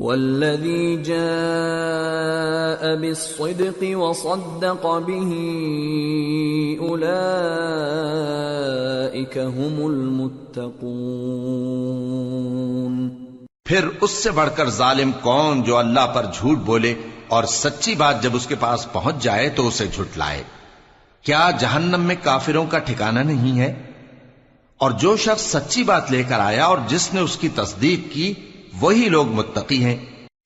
والذي جاء بالصدق وصدق به اولئك هم المتقون. پھر اس سے بڑھ کر ظالم کون جو اللہ پر جھوٹ بولے اور سچی بات جب اس کے پاس پہنچ جائے تو اسے جھٹلائے کیا جہنم میں کافروں کا ٹھکانہ نہیں ہے؟ اور جو شخص سچی بات لے کر آیا اور جس نے اس کی تصدیق کی وہی لوگ متقی ہیں۔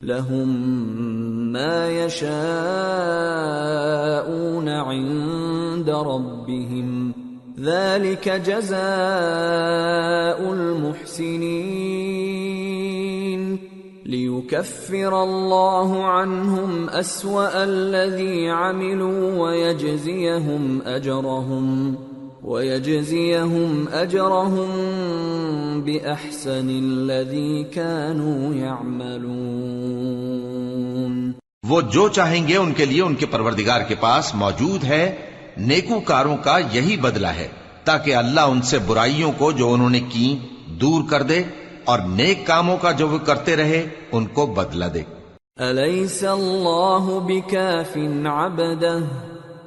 لهم ما يشاءون عند ربهم ذلك جزاء المحسنين. ليكفر الله عنهم أسوأ الذي عملوا ويجزيهم أجرهم. ويجزيهم أجرهم بأحسن الذي كانوا يعملون وہ جو چاہیں گے ان کے لیے ان کے پروردگار کے پاس موجود ہے نیکو کاروں کا یہی بدلہ ہے تاکہ اللہ ان سے برائیوں کو جو انہوں نے کی دور کر دے اور نیک کاموں کا جو وہ کرتے رہے ان کو بدلہ دے۔ أليس الله بكاف عبده؟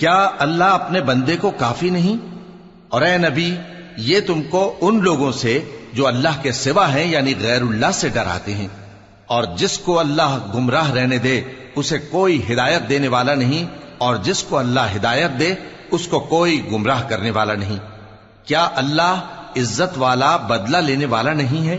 کیا اللہ اپنے بندے کو کافی نہیں؟ اور اے نبی، یہ تم کو ان لوگوں سے جو اللہ کے سوا ہیں یعنی غیر اللہ سے ڈراتے ہیں۔ اور جس کو اللہ گمراہ رہنے دے، اسے کوئی ہدایت دینے والا نہیں۔ اور جس کو اللہ ہدایت دے، اس کو کوئی گمراہ کرنے والا نہیں۔ کیا اللہ عزت والا بدلہ لینے والا نہیں ہے؟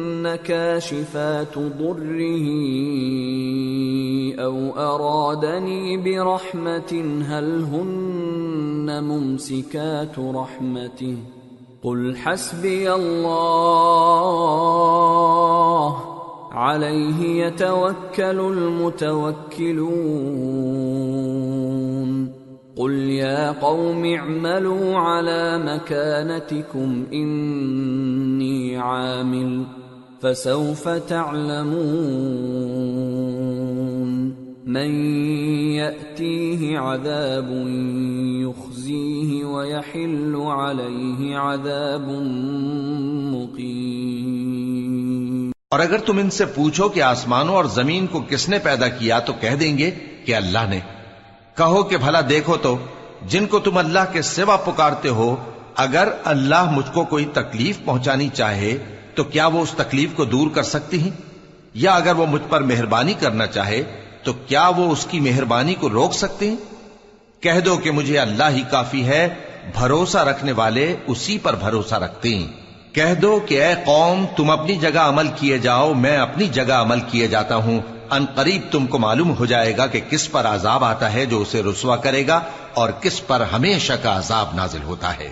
كَاشِفَاتُ ضُرِّهِ أَوْ أَرَادَنِي بِرَحْمَةٍ هَلْ هُنَّ مُمْسِكَاتُ رَحْمَتِهِ؟ قُلْ حَسْبِيَ اللَّهُ. عَلَيْهِ يَتَوَكَّلُ الْمُتَوَكِّلُونَ. قُلْ يَا قَوْمِ اعْمَلُوا عَلَى مَكَانَتِكُمْ إِنِّي عَامِلٌ. فَسَوْفَ تَعْلَمُونَ. مَن يَأْتِيهِ عَذَابٌ يُخْزِيهِ وَيَحِلُّ عَلَيْهِ عَذَابٌ مُقِيمٌ. اور اگر تم ان سے پوچھو کہ آسمانوں اور زمین کو کس نے پیدا کیا تو کہہ دیں گے کہ اللہ نے۔ کہو کہ بھلا دیکھو تو جن کو تم اللہ کے سوا پکارتے ہو، اگر اللہ مجھ کو کوئی تکلیف پہنچانی چاہے تو کیا وہ اس تکلیف کو دور کر سکتی ہیں؟ یا اگر وہ مجھ پر مہربانی کرنا چاہے، تو کیا وہ اس کی مہربانی کو روک سکتے ہیں؟ کہہ دو کہ مجھے اللہ ہی کافی ہے، بھروسہ رکھنے والے اسی پر بھروسہ رکھتے ہیں۔ کہہ دو کہ اے قوم، تم اپنی جگہ عمل کیے جاؤ، میں اپنی جگہ عمل کیے جاتا ہوں۔ ان قریب تم کو معلوم ہو جائے گا کہ کس پر عذاب آتا ہے جو اسے رسوا کرے گا اور کس پر ہمیشہ کا عذاب نازل ہوتا ہے۔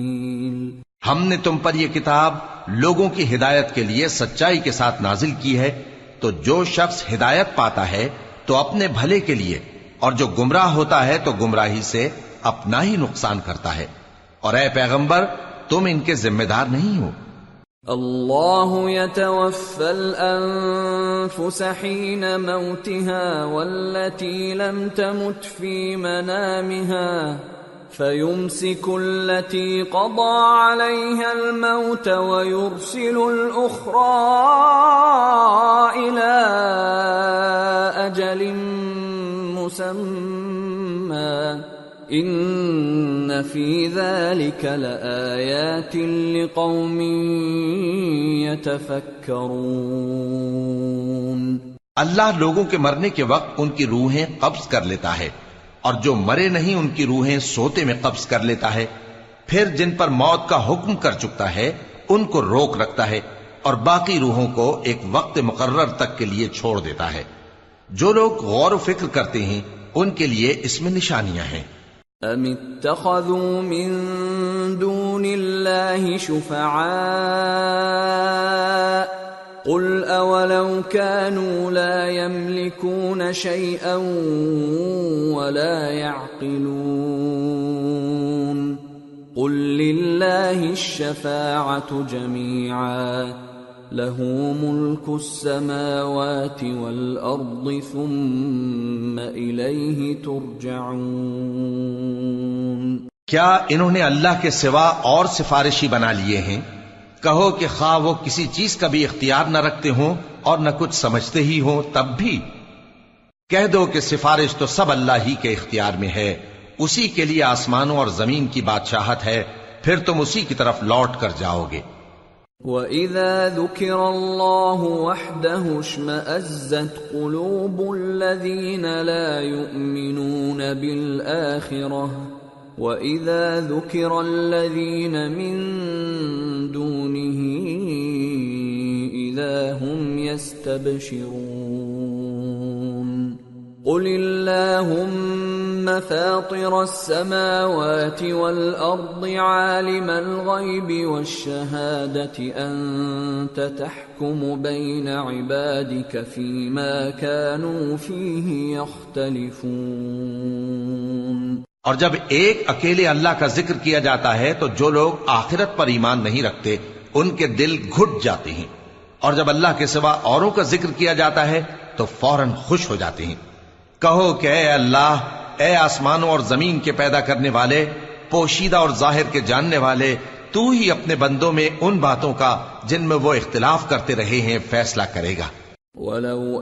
ہم نے تم پر یہ کتاب لوگوں کی ہدایت کے لیے سچائی کے ساتھ نازل کی ہے، تو جو شخص ہدایت پاتا ہے، تو اپنے بھلے کے لیے، اور جو گمراہ ہوتا ہے، تو گمراہی سے اپنا ہی نقصان کرتا ہے۔ اور اے پیغمبر، تم ان کے ذمہ دار نہیں ہو۔ اللہ يتوفى الانفس حين موتها والتي لم تمت في منامها۔ فيمسك التي قضى عليها الموت ويرسل الاخرى الى اجل مسمى ان فی ذلك لآیات لقوم يتفکرون اللہ لوگوں کے مرنے کے وقت ان کی روحیں قبض کر لیتا ہے۔ اور جو مرے نہیں ان کی روحیں سوتے میں قبض کر لیتا ہے، پھر جن پر موت کا حکم کر چکتا ہے، ان کو روک رکھتا ہے اور باقی روحوں کو ایک وقت مقرر تک کے لیے چھوڑ دیتا ہے۔ جو لوگ غور و فکر کرتے ہیں، ان کے لیے اس میں نشانیاں ہیں۔ ام اتخذوا من دون الله شفعاء قل اولو كانوا لا يملكون شيئا ولا يعقلون قل لله الشفاعه جميعا له ملك السماوات والارض ثم اليه ترجعون کیا انہوں نے اللہ کے سوا اور سفارشی بنا لیے ہیں؟ کہو کہ خواہ وہ کسی چیز کا بھی اختیار نہ رکھتے ہوں اور نہ کچھ سمجھتے ہی ہوں، تب بھی کہہ دو کہ سفارش تو سب اللہ ہی کے اختیار میں ہے۔ اسی کے لیے آسمانوں اور زمین کی بادشاہت ہے، پھر تم اسی کی طرف لوٹ کر جاؤ گے۔ وَإِذَا ذُكِرَ اللَّهُ وَحْدَهُ اشْمَأَزَّتْ قُلُوبُ الَّذِينَ لَا يُؤْمِنُونَ بِالْآخِرَةِ وَإِذَا ذُكِرَ الَّذِينَ مِن دُونِهِ إِذَا هُمْ يَسْتَبْشِرُونَ قل اللهم فاطر السماوات والارض عالم الغيب والشهاده انت تحكم بين عبادك فيما كانوا فيه يختلفون اور جب ایک اکیلے اللہ کا ذکر کیا جاتا ہے تو جو لوگ آخرت پر ایمان نہیں رکھتے، ان کے دل گھٹ جاتے ہیں۔ اور جب اللہ کے سوا اوروں کا ذکر کیا جاتا ہے تو فوراً خوش ہو جاتے ہیں۔ کہو کہ اے اللہ، اے آسمانوں اور زمین کے پیدا کرنے والے، پوشیدہ اور ظاہر کے جاننے والے، تو ہی اپنے بندوں میں ان باتوں کا جن میں وہ اختلاف کرتے رہے ہیں فیصلہ کرے گا۔ ولو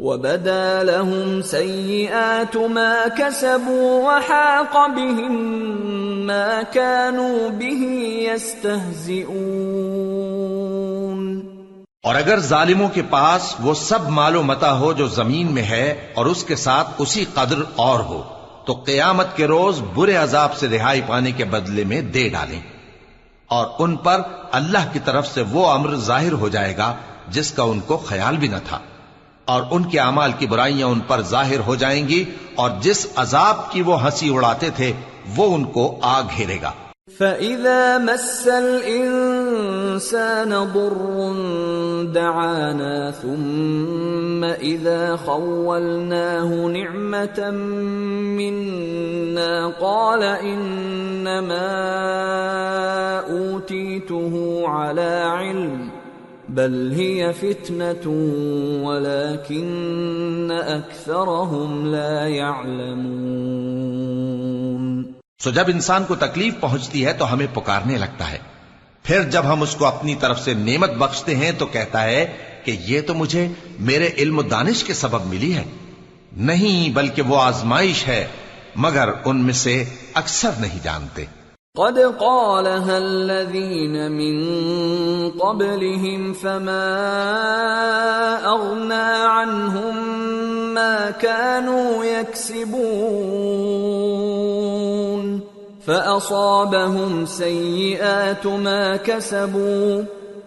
وبدا لهم سيئات ما كسبوا وحاق بهم ما كانوا به يستهزئون اور اگر ظالموں کے پاس وہ سب مال و متا ہو جو زمین میں ہے اور اس کے ساتھ اسی قدر اور ہو، تو قیامت کے روز برے عذاب سے رہائی پانے کے بدلے میں دے ڈالیں۔ اور ان پر اللہ کی طرف سے وہ امر ظاہر ہو جائے گا جس کا ان کو خیال بھی نہ تھا۔ اور ان کے اعمال کی برائیاں ان پر ظاہر ہو جائیں گی اور جس عذاب کی وہ ہنسی اڑاتے تھے، وہ ان کو آ گھیرے گا۔ فَإِذَا مَسَّ الْإِنسَانَ ضُرٌّ دَعَانَا ثُمَّ إِذَا خَوَّلْنَاهُ نِعْمَةً مِنَّا قَالَ إِنَّمَا أُوتِيتُهُ عَلَى عِلْمٍ بَلْ هِيَ فِتْنَةٌ وَلَكِنَّ أَكْثَرَهُمْ لَا يَعْلَمُونَ. سو جب انسان کو تکلیف پہنچتی ہے تو ہمیں پکارنے لگتا ہے۔ پھر جب ہم اس کو اپنی طرف سے نعمت بخشتے ہیں تو کہتا ہے کہ یہ تو مجھے میرے علم و دانش کے سبب ملی ہے۔ نہیں بلکہ وہ آزمائش ہے، مگر ان میں سے اکثر نہیں جانتے۔ قد قالها الذين من قبلهم فما أغنى عنهم ما كانوا يكسبون فأصابهم سيئات ما كسبوا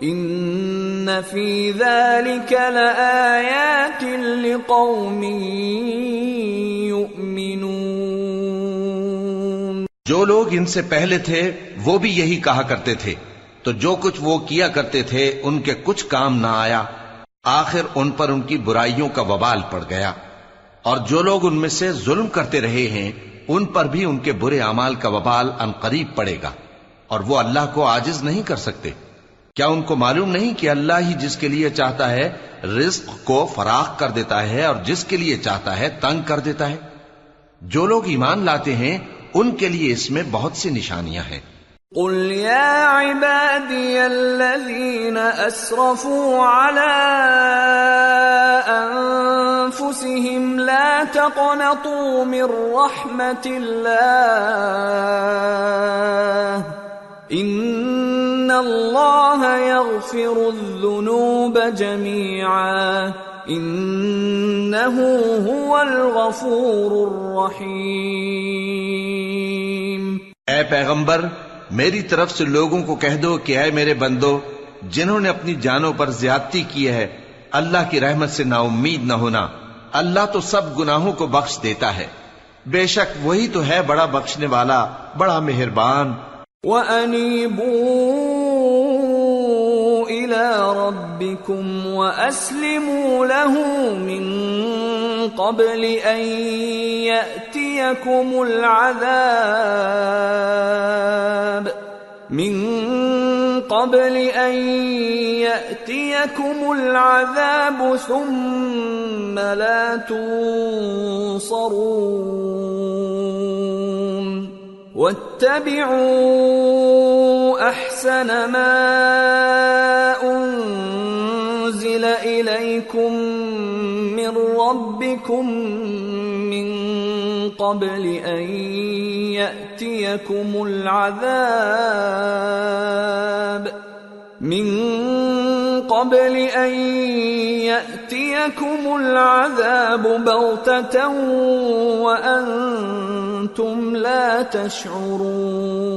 ان فی ذلك لآیات لقوم یؤمنون جو لوگ ان سے پہلے تھے، وہ بھی یہی کہا کرتے تھے۔ تو جو کچھ وہ کیا کرتے تھے، ان کے کچھ کام نہ آیا۔ آخر ان پر ان کی برائیوں کا وبال پڑ گیا۔ اور جو لوگ ان میں سے ظلم کرتے رہے ہیں، ان پر بھی ان کے برے اعمال کا وبال ان قریب پڑے گا۔ اور وہ اللہ کو آجز نہیں کر سکتے۔ کیا ان کو معلوم نہیں کہ اللہ ہی جس کے لیے چاہتا ہے رزق کو فراخ کر دیتا ہے اور جس کے لیے چاہتا ہے تنگ کر دیتا ہے؟ جو لوگ ایمان لاتے ہیں، ان کے لیے اس میں بہت سی نشانیاں ہیں۔ قل يا عبادي الذين أسرفوا على أنفسهم لا تقنطوا من رحمة الله اللہ یغفر الذنوب جميعا انه هو الغفور الرحیم۔ اے پیغمبر میری طرف سے لوگوں کو کہہ دو کہ اے میرے بندو جنہوں نے اپنی جانوں پر زیادتی کی ہے اللہ کی رحمت سے نا امید نہ ہونا۔ اللہ تو سب گناہوں کو بخش دیتا ہے۔ بے شک وہی تو ہے بڑا بخشنے والا بڑا مہربان۔ وَأَنِيبُوا إِلَىٰ رَبِّكُمْ وَأَسْلِمُوا لَهُ مِن قَبْلِ أَن يَأْتِيَكُمُ الْعَذَابُ. مِن قَبْلِ أَن يَأْتِيَكُمُ الْعَذَابُ ثُمَّ لَا تُنصَرُونَ. واتبعوا أحسن ما أنزل إليكم من ربكم من قبل أن يأتيكم العذاب من قبل أن يأتيكم العذاب بغتة وأنتم لا تشعرون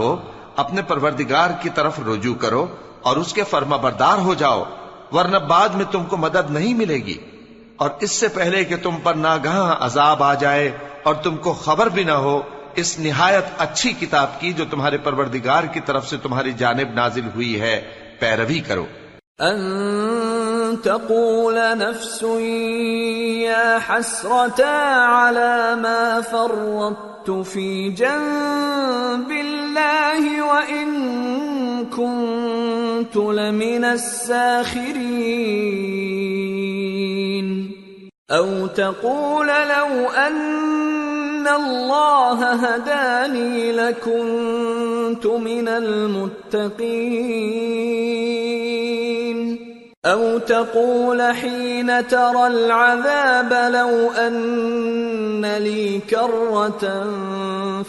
ہو اپنے پروردگار کی طرف رجوع کرو اور اس کے فرما بردار ہو جاؤ، ورنہ بعد میں تم کو مدد نہیں ملے گی۔ اور اس سے پہلے کہ تم پر ناگہاں عذاب آ جائے اور تم کو خبر بھی نہ ہو، اس نہایت اچھی کتاب کی جو تمہارے پروردگار کی طرف سے تمہاری جانب نازل ہوئی ہے، پیروی کرو۔ تقول نفس يا حسرتا على ما فرطت في جنب الله وإن كنت لمن الساخرين. أو تقول لو أن الله هداني لكنت من المتقين. أو تقول حين ترى العذاب لو أن لي كرة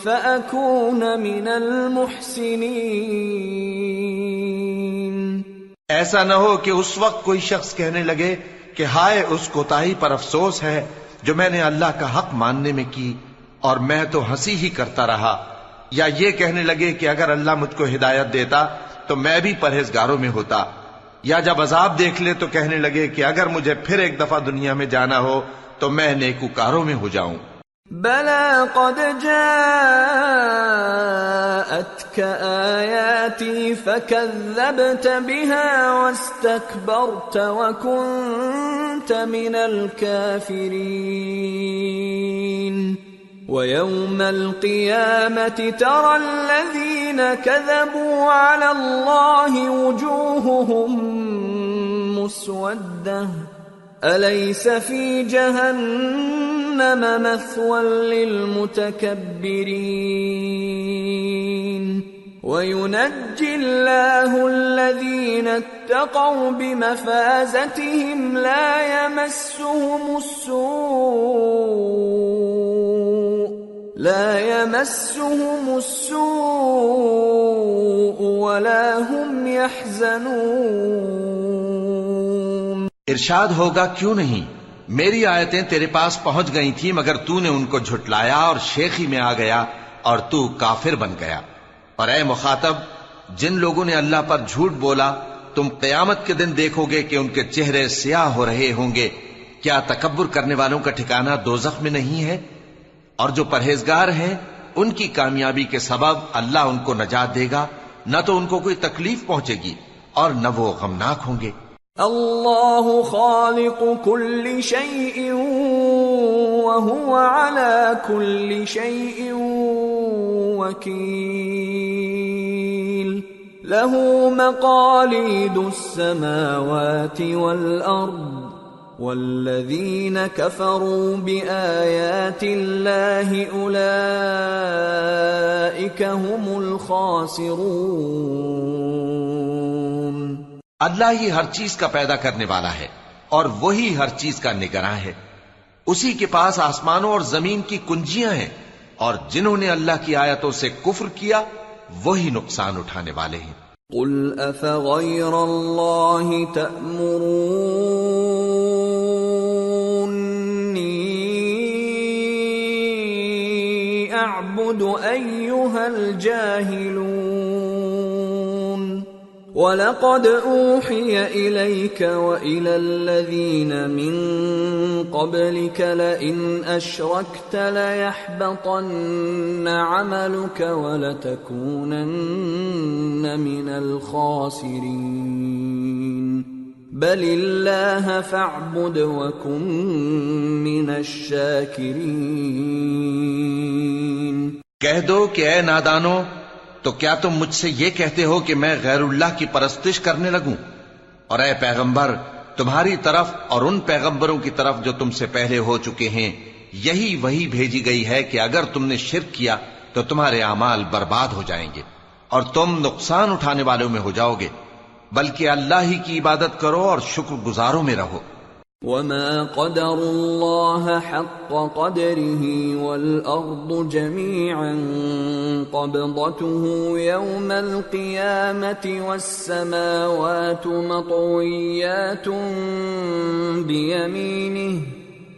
فأكون من المحسنين۔ ایسا نہ ہو کہ اس وقت کوئی شخص کہنے لگے کہ ہائے اس کوتاہی پر افسوس ہے جو میں نے اللہ کا حق ماننے میں کی اور میں تو ہنسی ہی کرتا رہا۔ یا یہ کہنے لگے کہ اگر اللہ مجھ کو ہدایت دیتا تو میں بھی پرہیزگاروں میں ہوتا۔ یا جب عذاب دیکھ لے تو کہنے لگے کہ اگر مجھے پھر ایک دفعہ دنیا میں جانا ہو تو میں نیکوکاروں میں ہو جاؤں۔ بلى قد جاءتك آياتي فكذبت بها واستكبرت وكنت من الكافرين۔ ويوم القيامة ترى الذين كذبوا على الله وجوههم مسودة. أليس في جهنم مثوى للمتكبرين؟ وينجي الله الذين اتقوا بمفازتهم لا يمسهم السوء. لا يمسهم السوء ولا هم يحزنون. ارشاد ہوگا، کیوں نہیں؟ میری آیتیں تیرے پاس پہنچ گئی تھی مگر تو نے ان کو جھٹلایا اور شیخی میں آ گیا اور تو کافر بن گیا۔ اور اے مخاطب، جن لوگوں نے اللہ پر جھوٹ بولا، تم قیامت کے دن دیکھو گے کہ ان کے چہرے سیاہ ہو رہے ہوں گے۔ کیا تکبر کرنے والوں کا ٹھکانہ دوزخ میں نہیں ہے؟ اور جو پرہیزگار ہیں، ان کی کامیابی کے سبب اللہ ان کو نجات دے گا، نہ تو ان کو کوئی تکلیف پہنچے گی اور نہ وہ غمناک ہوں گے۔ الله خالق كل شيء وهو على كل شيء وكيل له مقاليد السماوات والأرض والذين كفروا بآيات الله أولئك هم الخاسرون۔ اللہ ہی ہر چیز کا پیدا کرنے والا ہے اور وہی ہر چیز کا نگراں ہے۔ اسی کے پاس آسمانوں اور زمین کی کنجیاں ہیں اور جنہوں نے اللہ کی آیتوں سے کفر کیا وہی نقصان اٹھانے والے ہیں۔ قل افغير الله تأمروني اعبد أيها الجاهلون. ولقد أوحي إليك وإلى الذين من قبلك لئن أشركت ليحبطن عملك ولتكونن من الخاسرين. بل الله فاعبد وكن من الشاكرين کہہ دو کہ اے نادانو تو کیا تم مجھ سے یہ کہتے ہو کہ میں غیر اللہ کی پرستش کرنے لگوں؟ اور اے پیغمبر، تمہاری طرف اور ان پیغمبروں کی طرف جو تم سے پہلے ہو چکے ہیں، یہی وہی بھیجی گئی ہے کہ اگر تم نے شرک کیا، تو تمہارے اعمال برباد ہو جائیں گے، اور تم نقصان اٹھانے والوں میں ہو جاؤ گے۔ بلکہ اللہ ہی کی عبادت کرو اور شکر گزاروں میں رہو۔ وما قدر الله حق قدره والأرض جميعا قبضته يوم القيامة والسماوات مطويات بيمينه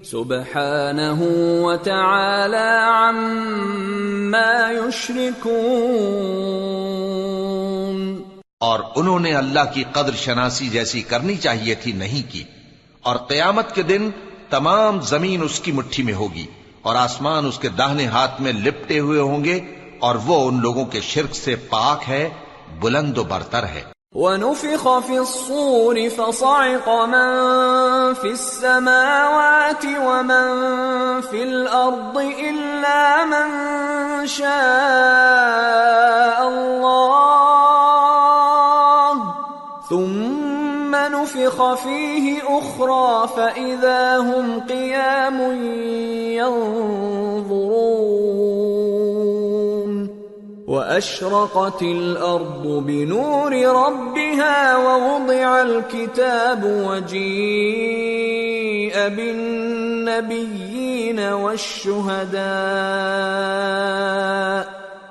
سبحانه وتعالى عما يشركون اور انہوں نے اللہ کی قدر شناسی جیسی کرنی چاہیے تھی نہیں کی، اور قیامت کے دن تمام زمین اس کی مٹھی میں ہوگی اور آسمان اس کے داہنے ہاتھ میں لپٹے ہوئے ہوں گے، اور وہ ان لوگوں کے شرک سے پاک ہے، بلند و برتر ہے۔ ونفخ في الصور فصعق من في السماوات ومن في الأرض إلا من شاء الله ثم نفخ فيه أخرى فإذا هم قيام ينظرون. وأشرقت الأرض بنور ربها ووضع الكتاب وجيء بالنبيين والشهداء.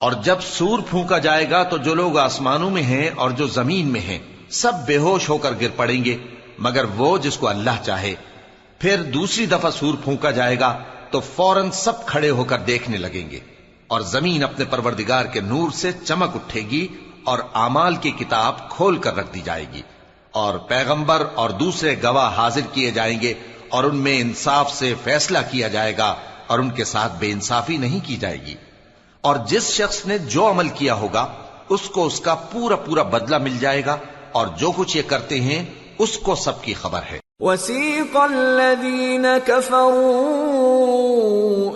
اور جب سور پھونکا جائے گا تو جو لوگ آسمانوں میں ہیں اور جو زمین میں ہیں، سب بے ہوش ہو کر گر پڑیں گے، مگر وہ جس کو اللہ چاہے۔ پھر دوسری دفعہ سور پھونکا جائے گا تو فوراً سب کھڑے ہو کر دیکھنے لگیں گے۔ اور زمین اپنے پروردگار کے نور سے چمک اٹھے گی اور اعمال کی کتاب کھول کر رکھ دی جائے گی۔ اور پیغمبر اور دوسرے گواہ حاضر کیے جائیں گے اور ان میں انصاف سے فیصلہ کیا جائے گا اور ان کے ساتھ بے انصافی نہیں کی جائے گی۔ اور جس شخص نے جو عمل کیا ہوگا، اس کو اس کا پورا پورا بدلہ مل جائے گا، اور جو کچھ یہ کرتے ہیں، اس کو سب کی خبر ہے۔ وسيق الذين كفروا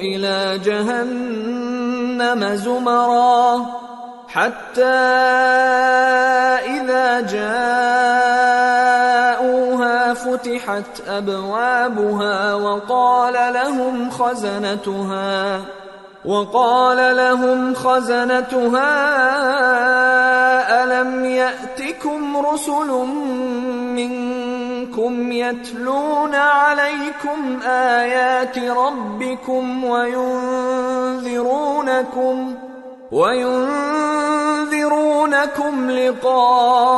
إلى جهنم زمرا حتى إذا جاءوها فتحت أبوابها وقال لهم خزنتها وقال لهم خزنتها ألم يأتكم رسل منكم يتلون عليكم آيات ربكم وينذرونكم وينذرونكم لقاء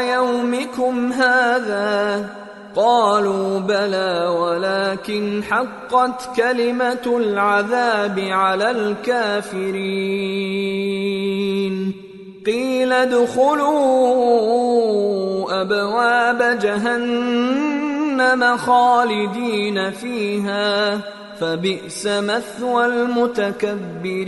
يومكم هذا قالوا بلى ولكن حقت كلمة العذاب على الكافرين. قيل ادخلوا أبواب جهنم خالدين فيها فبئس مثوى المتكبرين.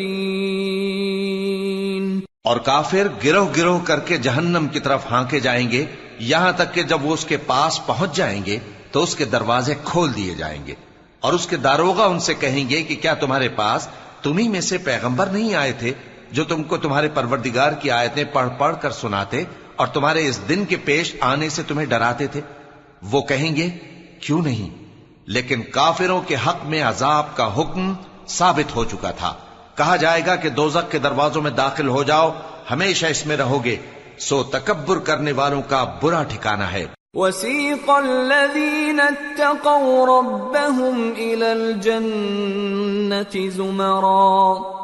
اور کافر گروہ گروہ کر کے جہنم کی طرف ہانکے جائیں گے، یہاں تک کہ جب وہ اس کے پاس پہنچ جائیں گے تو اس کے دروازے کھول دیے جائیں گے۔ اور اس کے داروغہ ان سے کہیں گے کہ کیا تمہارے پاس تمہیں میں سے پیغمبر نہیں آئے تھے جو تم کو تمہارے پروردگار کی آیتیں پڑھ پڑھ کر سناتے اور تمہارے اس دن کے پیش آنے سے تمہیں ڈراتے تھے؟ وہ کہیں گے، کیوں نہیں؟ لیکن کافروں کے حق میں عذاب کا حکم ثابت ہو چکا تھا۔ کہا جائے گا کہ دوزک کے دروازوں میں داخل ہو جاؤ، ہمیشہ اس میں رہو گے۔ سو تکبر کرنے والوں کا برا ٹھکانہ ہے۔ وسيق الذين اتقوا ربهم الى الجنه زمرا۔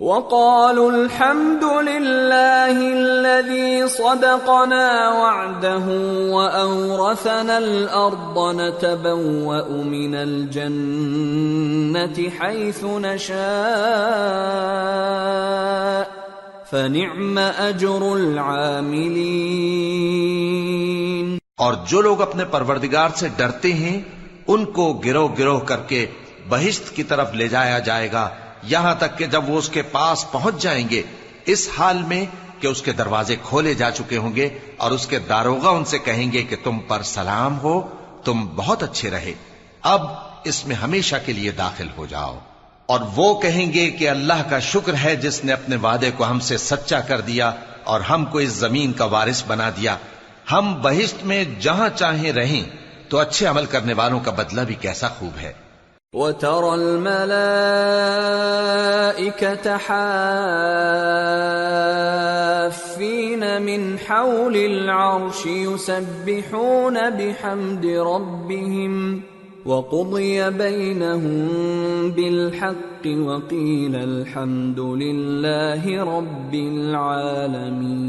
وقالوا الحمد لله الذي صدقنا وعده وأورثنا الأرض نتبوأ من الجنة حيث نشاء فنعم أجر العاملين اور جو لوگ اپنے پروردگار سے ڈرتے ہیں، ان کو گروہ گروہ کر کے بہشت کی طرف لے جایا جائے گا۔ یہاں تک کہ جب وہ اس کے پاس پہنچ جائیں گے، اس حال میں کہ اس کے دروازے کھولے جا چکے ہوں گے اور اس کے داروغہ ان سے کہیں گے کہ تم پر سلام ہو، تم بہت اچھے رہے۔ اب اس میں ہمیشہ کے لیے داخل ہو جاؤ۔ اور وہ کہیں گے کہ اللہ کا شکر ہے جس نے اپنے وعدے کو ہم سے سچا کر دیا اور ہم کو اس زمین کا وارث بنا دیا۔ ہم بہشت میں جہاں چاہیں رہیں، تو اچھے عمل کرنے والوں کا بدلہ بھی کیسا خوب ہے۔ وترى الملائكة حافين من حول العرش يسبحون بحمد ربهم وقضي بينهم بالحق وقيل الحمد لله رب العالمين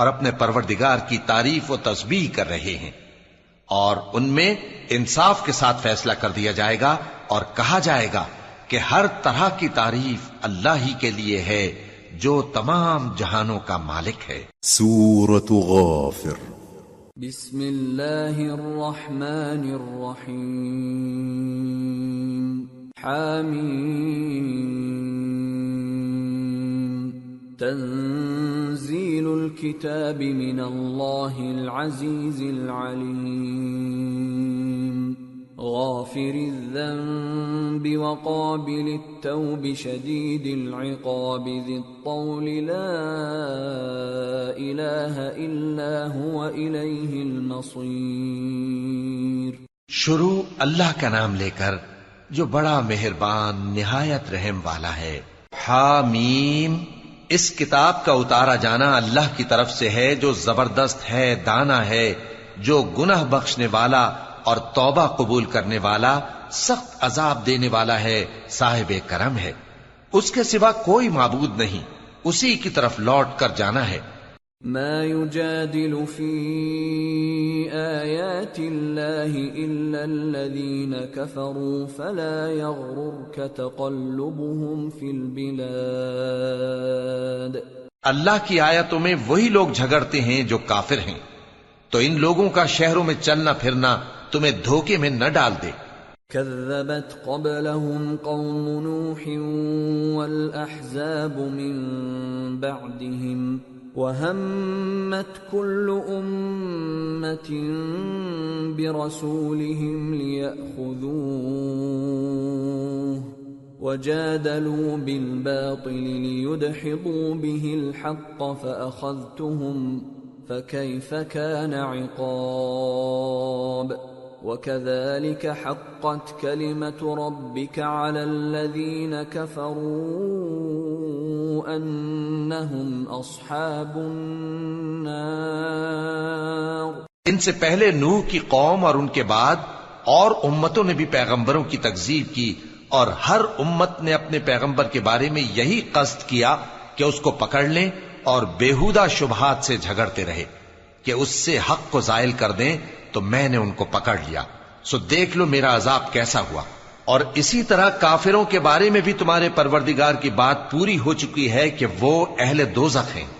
اور اپنے پروردگار کی تعریف و تسبیح کر رہے ہیں اور ان میں انصاف کے ساتھ فیصلہ کر دیا جائے گا اور کہا جائے گا کہ ہر طرح کی تعریف اللہ ہی کے لیے ہے جو تمام جہانوں کا مالک ہے۔ سورة غافر۔ بسم الله الرحمن الرحيم حميم تنزيل الكتاب من الله العزيز العليم. غافر الذنب وقابل التوب شديد العقاب ذي الطول لا إله إلا هو إليه المصير. شروع اللہ کا نام لے کر جو بڑا مہربان، نہایت رحم والا ہے۔ حامیم۔ اس کتاب کا اتارا جانا اللہ کی طرف سے ہے جو زبردست ہے، دانا ہے، جو گناہ بخشنے والا اور توبہ قبول کرنے والا، سخت عذاب دینے والا ہے، صاحب کرم ہے۔ اس کے سوا کوئی معبود نہیں، اسی کی طرف لوٹ کر جانا ہے۔ ما يجادل في آيات الله إلا الذين كفروا فلا يغررك تقلبهم في البلاد. اللہ کی آیتوں میں وہی لوگ جھگڑتے ہیں جو کافر ہیں۔ تو ان لوگوں کا شہروں میں چلنا پھرنا تمہیں دھوکے میں نہ ڈال دے۔ كذبت قبلهم قوم نوح والأحزاب من بعدهم وهمت كل أمة برسولهم ليأخذوه وجادلوا بالباطل ليدحضوا به الحق فأخذتهم فكيف كان عقاب؟ وكذلك حقت كلمة ربك على الذين كفروا. أنهم أصحاب النار۔ ان سے پہلے نوح کی قوم اور ان کے بعد اور امتوں نے بھی پیغمبروں کی تکذیب کی اور ہر امت نے اپنے پیغمبر کے بارے میں یہی قصد کیا کہ اس کو پکڑ لیں اور بےحودہ شبہات سے جھگڑتے رہے کہ اس سے حق کو زائل کر دیں تو میں نے ان کو پکڑ لیا۔ سو دیکھ لو میرا عذاب کیسا ہوا۔ اور اسی طرح کافروں کے بارے میں بھی تمہارے پروردگار کی بات پوری ہو چکی ہے کہ وہ اہل دوزخ ہیں۔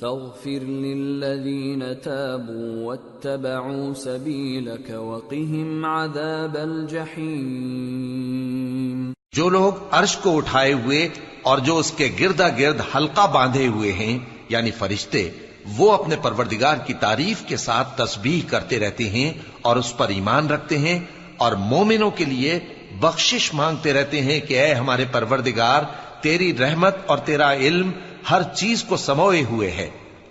فاغفر للذين تابوا واتبعوا سبيلك وقهم عذاب الجحيم. جو لوگ عرش کو اٹھائے ہوئے اور جو اس کے گردا گرد حلقہ باندھے ہوئے ہیں یعنی فرشتے، وہ اپنے پروردگار کی تعریف کے ساتھ تسبیح کرتے رہتے ہیں اور اس پر ایمان رکھتے ہیں اور مومنوں کے لیے بخشش مانگتے رہتے ہیں کہ اے ہمارے پروردگار، تیری رحمت اور تیرا علم ہر چیز کو سموئے ہوئے ہے۔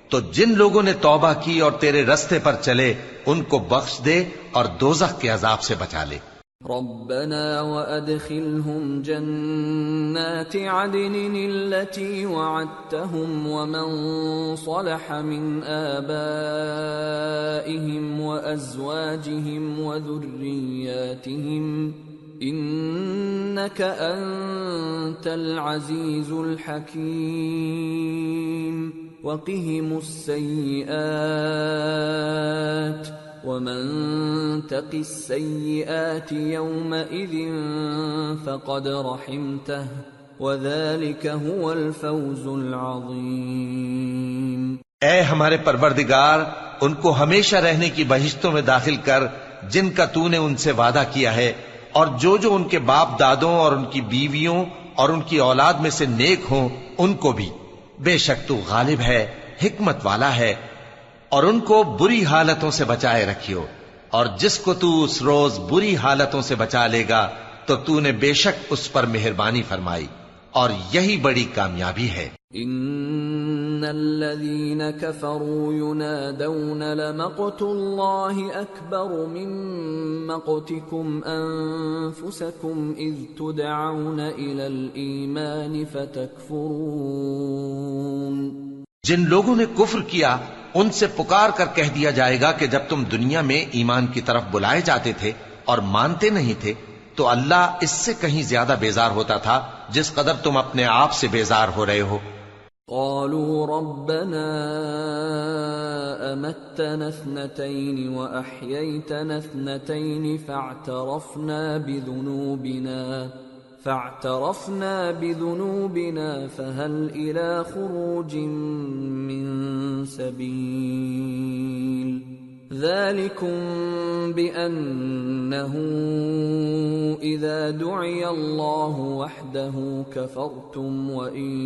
تو جن لوگوں نے توبہ کی اور تیرے رستے پر چلے، ان کو بخش دے اور دوزخ کے عذاب سے بچا لے۔ ربنا وادخلهم جنات عدن التي وعدتهم ومن صلح من آبائهم وأزواجهم وذرياتهم انك انت العزيز الحكيم. وقهم السيئات. ومن تق السيئات يومئذ فقد رحمته. وذلك هو الفوز العظيم. اے ہمارے پروردگار، ان کو ہمیشہ رہنے کی بہشتوں میں داخل کر، جن کا تو نے ان سے وعدہ کیا ہے اور جو جو ان کے باپ دادوں اور ان کی بیویوں اور ان کی اولاد میں سے نیک ہوں، ان کو بھی۔ بے شک تو غالب ہے، حکمت والا ہے۔ اور ان کو بری حالتوں سے بچائے رکھیو۔ اور جس کو تو اس روز بری حالتوں سے بچا لے گا، تو تو نے بے شک اس پر مہربانی فرمائی۔ اور یہی بڑی کامیابی ہے۔ ان الذين كفروا ينادون لمقت الله اكبر من مقتكم انفسكم اذ تدعون الى الايمان فتكفرون جن لوگوں نے کفر کیا، ان سے پکار کر کہہ دیا جائے گا کہ جب تم دنیا میں ایمان کی طرف بلائے جاتے تھے اور مانتے نہیں تھے، تو اللہ اس سے کہیں زیادہ بیزار ہوتا تھا، جس قدر تم اپنے آپ سے بیزار ہو رہے ہو۔ قالوا ربنا أمتنا اثنتين وأحييتنا اثنتين فاعترفنا بذنوبنا فاعترفنا بذنوبنا فهل إلى خروج من سبيل؟ ذلكم بأنه إذا دعي الله وحده كفرتم وإن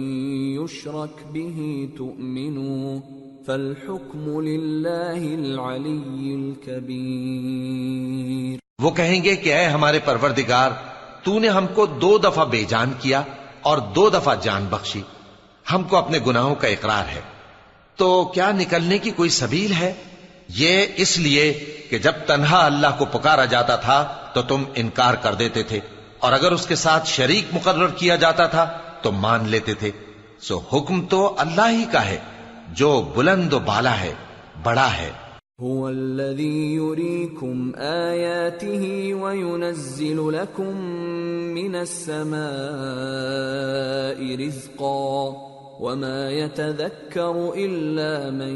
يشرك به تؤمنوا فالحكم لله العلي الكبير وہ کہیں گے کہ اے ہمارے پروردگار، تو نے ہم کو دو دفعہ بے جان کیا اور دو دفعہ جان بخشی۔ ہم کو اپنے گناہوں کا اقرار ہے۔ تو کیا نکلنے کی کوئی سبیل ہے؟ یہ اس لیے کہ جب تنہا اللہ کو پکارا جاتا تھا تو تم انکار کر دیتے تھے اور اگر اس کے ساتھ شریک مقرر کیا جاتا تھا تو مان لیتے تھے۔ سو حکم تو اللہ ہی کا ہے، جو بلند و بالا ہے، بڑا ہے۔ هو الذي يريكم آياته وينزل لكم من السماء رزقا۔ وما يتذكر إلا من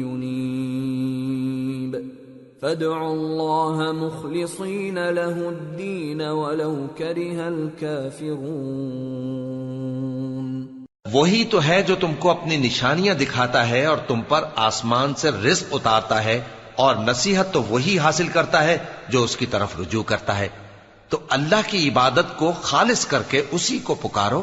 ينيب فادعوا الله مخلصين له الدين ولو كره الكافرون وہی تو ہے جو تم کو اپنی نشانیاں دکھاتا ہے اور تم پر آسمان سے رزق اتارتا ہے اور نصیحت تو وہی حاصل کرتا ہے جو اس کی طرف رجوع کرتا ہے۔ تو اللہ کی عبادت کو خالص کر کے اسی کو پکارو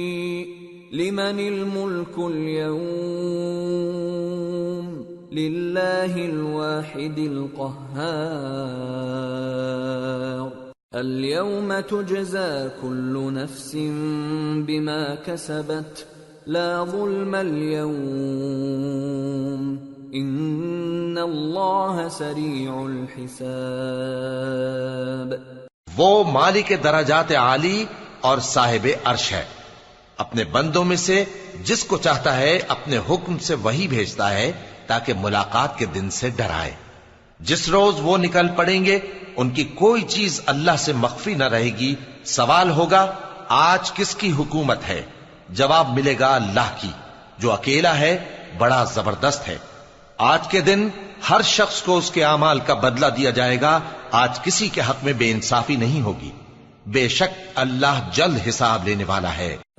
لمن الملك اليوم لله الواحد القهار. اليوم تجزى كل نفس بما كسبت لا ظلم اليوم. إن الله سريع الحساب. وہ مالک درجات عالی اور صاحب عرش ہے اپنے بندوں میں سے جس کو چاہتا ہے اپنے حکم سے وہی بھیجتا ہے تاکہ ملاقات کے دن سے ڈرائے جس روز وہ نکل پڑیں گے، ان کی کوئی چیز اللہ سے مخفی نہ رہے گی۔ سوال ہوگا، آج کس کی حکومت ہے؟ جواب ملے گا اللہ کی، جو اکیلا ہے، بڑا زبردست ہے۔ آج کے دن ہر شخص کو اس کے اعمال کا بدلہ دیا جائے گا۔ آج کسی کے حق میں بے انصافی نہیں ہوگی۔ بے شک اللہ جلد حساب لینے والا ہے۔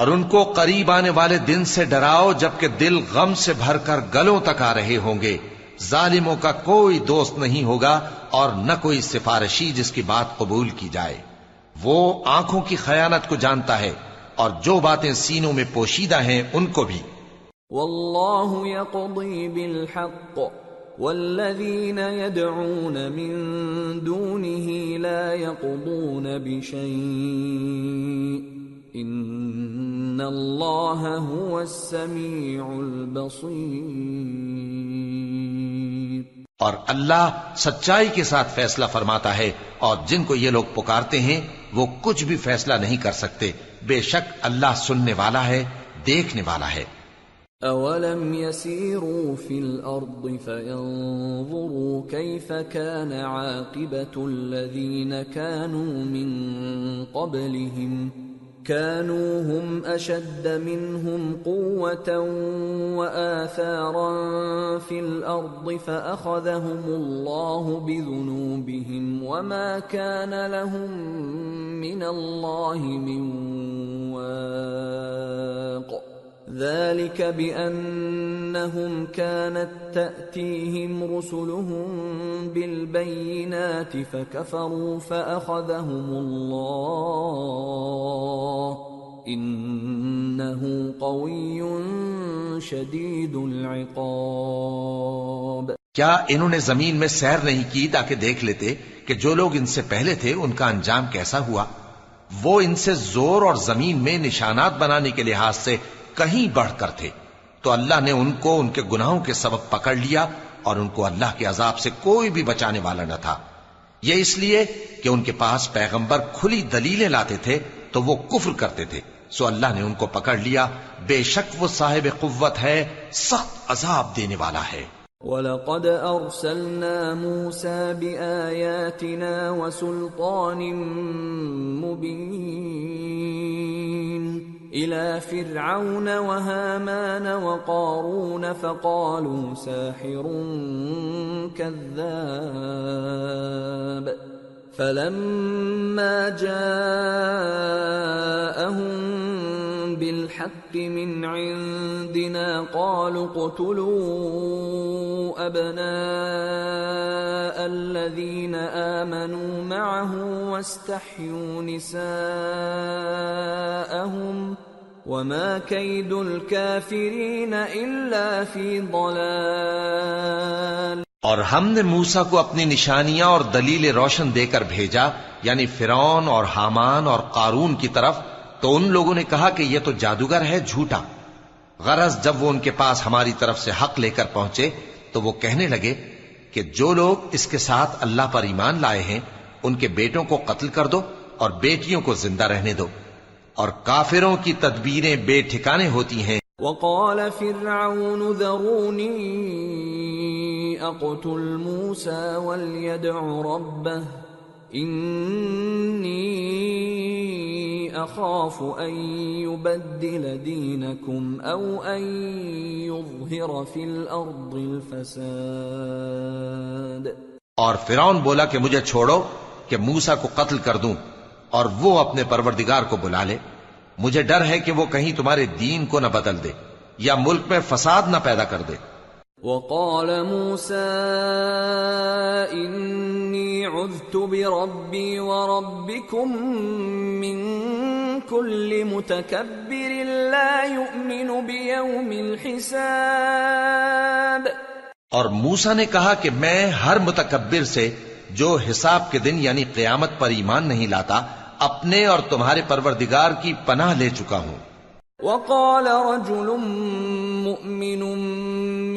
اور ان کو قریب آنے والے دن سے ڈراؤ جبکہ دل غم سے بھر کر گلوں تک آ رہے ہوں گے۔ ظالموں کا کوئی دوست نہیں ہوگا اور نہ کوئی سفارشی جس کی بات قبول کی جائے۔ وہ آنکھوں کی خیانت کو جانتا ہے اور جو باتیں سینوں میں پوشیدہ ہیں ان کو بھی۔ واللہ یقضی بالحق والذین يدعون من دونه لا يقضون بشيء ان اللہ هو السمیع البصیر اور اللہ سچائی کے ساتھ فیصلہ فرماتا ہے اور جن کو یہ لوگ پکارتے ہیں وہ کچھ بھی فیصلہ نہیں کر سکتے۔ بے شک اللہ سننے والا ہے دیکھنے والا ہے۔ اولم يسيروا في الارض فينظروا كيف كان عاقبة الذين كانوا من قبلهم كانوا هم أشد منهم قوة وآثارا في الأرض فأخذهم الله بذنوبهم وما كان لهم من الله من واق. ذلك بأنهم كانت تأتيهم رسلهم بالبينات فكفروا فأخذهم الله. إنه قوي شديد العقاب. کیا انہوں نے زمین میں سیر نہیں کی تاکہ دیکھ لیتے کہ جو لوگ ان سے پہلے تھے ان کا انجام کیسا ہوا وہ ان سے زور اور زمین میں نشانات بنانے کے لحاظ سے کہیں بڑھ کر تھے۔ تو اللہ نے ان کو، ان کے گناہوں کے سبب پکڑ لیا اور ان کو اللہ کے عذاب سے کوئی بھی بچانے والا نہ تھا۔ یہ اس لیے کہ ان کے پاس پیغمبر کھلی دلیلیں لاتے تھے تو وہ کفر کرتے تھے۔ سو اللہ نے ان کو پکڑ لیا۔ بے شک وہ صاحب قوت ہے، سخت عذاب دینے والا ہے۔ وَلَقَدْ أَرْسَلْنَا مُوسَى بِآيَاتِنَا وَسُلْطَانٍ مُبِينٍ إِلَى فِرْعَوْنَ وَهَامَانَ وَقَارُونَ فَقَالُوا سَاحِرٌ كَذَّابٌ. فَلَمَّا جَاءَهُم بالحق من عندنا قالوا اقتلوا أبناء الذين آمنوا معه واستحيوا نساءهم وما كيد الكافرين إلا في ضلال اور ہم نے موسا کو اپنی نشانیاں اور دلیل روشن دے کر بھیجا یعنی فرون اور حامان اور قارون کی طرف تو ان لوگوں نے کہا کہ یہ تو جادوگر ہے جھوٹا۔ غرض جب وہ ان کے پاس ہماری طرف سے حق لے کر پہنچے تو وہ کہنے لگے کہ جو لوگ اس کے ساتھ اللہ پر ایمان لائے ہیں، ان کے بیٹوں کو قتل کر دو اور بیٹیوں کو زندہ رہنے دو۔ اور کافروں کی تدبیریں بے ٹھکانے ہوتی ہیں۔ وقال فرعون ذروني اقتل موسى وليدع ربه۔ انی اخاف ان يبدل دينكم او ان يظهر في الارض الفساد. اور فرعون بولا کہ مجھے چھوڑو کہ موسا کو قتل کر دوں اور وہ اپنے پروردگار کو بلا لے۔ مجھے ڈر ہے کہ وہ کہیں تمہارے دین کو نہ بدل دے یا ملک میں فساد نہ پیدا کر دے۔ وقال موسى إني عذت بربي وربكم من كل متكبر لا يؤمن بيوم الحساب. اور موسا نے کہا کہ میں ہر متکبر سے جو حساب کے دن یعنی قیامت پر ایمان نہیں لاتا اپنے اور تمہارے پروردگار کی پناہ لے چکا ہوں۔ وقال رجل مؤمن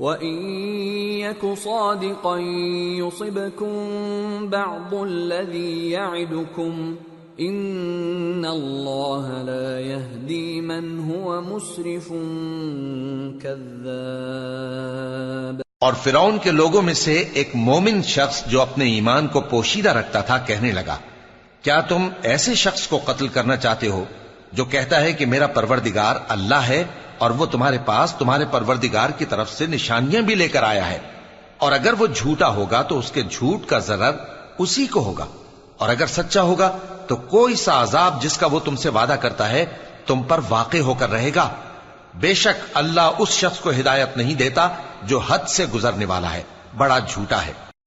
وَإِن يَكُ صَادِقًا يُصِبْكُم بَعْضُ الَّذِي يَعِدُكُمْ إِنَّ اللَّهَ لَا يَهْدِي مَنْ هُوَ مُسْرِفٌ كَذَّابٌ۔ اور فرعون کے لوگوں میں سے ایک مومن شخص جو اپنے ایمان کو پوشیدہ رکھتا تھا کہنے لگا، کیا تم ایسے شخص کو قتل کرنا چاہتے ہو جو کہتا ہے کہ میرا پروردگار اللہ ہے اور وہ تمہارے پاس تمہارے پروردگار کی طرف سے نشانیاں بھی لے کر آیا ہے۔ اور اگر وہ جھوٹا ہوگا تو اس کے جھوٹ کا ضرر اسی کو ہوگا۔ اور اگر سچا ہوگا تو کوئی سا عذاب جس کا وہ تم سے وعدہ کرتا ہے تم پر واقع ہو کر رہے گا۔ بے شک اللہ اس شخص کو ہدایت نہیں دیتا جو حد سے گزرنے والا ہے، بڑا جھوٹا ہے۔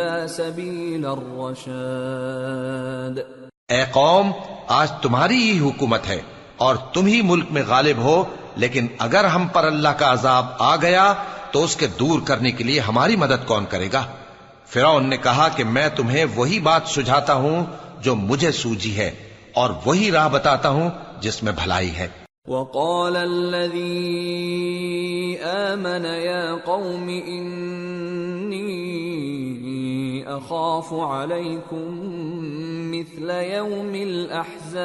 أرى الرشاد اے قوم آج تمہاری ہی حکومت ہے اور تم ہی ملک میں غالب ہو لیکن اگر ہم پر اللہ کا عذاب آ گیا تو اس کے دور کرنے کے لیے ہماری مدد کون کرے گا؟ فرعون نے کہا کہ میں تمہیں وہی بات سجھاتا ہوں جو مجھے سوجی ہے اور وہی راہ بتاتا ہوں جس میں بھلائی ہے۔ وقال الذي آمن يا قوم أخاف عليكم مثل يوم الأحزاب.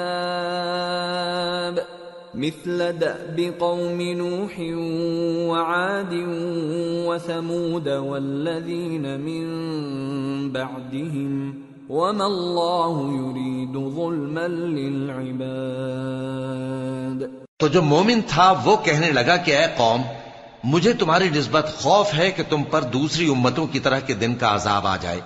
مثل دأب قوم نوح وعاد وثمود والذين من بعدهم وما الله يريد ظلما للعباد. تو جو مومن تھا وہ کہنے لگا کہ اے قوم مجھے تمہاری نسبت خوف ہے کہ تم پر دوسری امتوں کی طرح کے دن کا عذاب آ جائے۔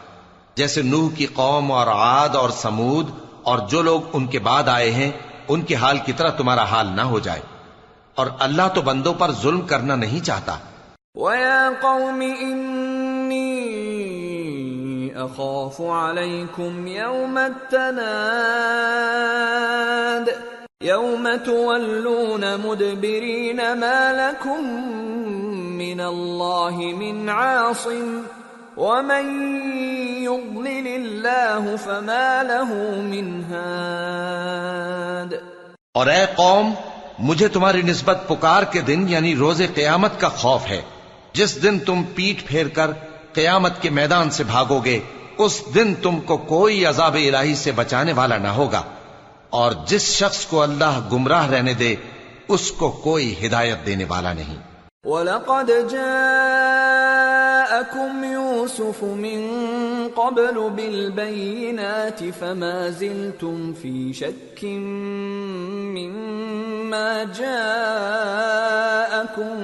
جیسے نوح کی قوم اور عاد اور سمود اور جو لوگ ان کے بعد آئے ہیں، ان کے حال کی طرح تمہارا حال نہ ہو جائے۔ اور اللہ تو بندوں پر ظلم کرنا نہیں چاہتا۔ وَيَا قَوْمِ إِنِّي أَخَافُ عَلَيْكُمْ يَوْمَ التَّنَادِ يَوْمَ تُوَلُّونَ مُدْبِرِينَ مَا لَكُمْ مِنَ اللَّهِ مِنْ عَاصِمٍ وَمَنْ يُضْلِلِ اللَّهُ فَمَا لَهُ مِنْ هَادٍ اور اے قوم، مجھے تمہاری نسبت پکار کے دن یعنی روز قیامت کا خوف ہے۔ جس دن تم پیٹ پھیر کر قیامت کے میدان سے بھاگو گے، اس دن تم کو کوئی عذاب الہی سے بچانے والا نہ ہوگا۔ اور جس شخص کو اللہ گمراہ رہنے دے، اس کو کوئی ہدایت دینے والا نہیں۔ وَلَقَدْ جَاءَكُمْ يُوسُفُ مِنْ قَبْلُ بِالْبَيِّنَاتِ فَمَا زِلْتُمْ فِي شَكٍّ مِّمَّا جَاءَكُمْ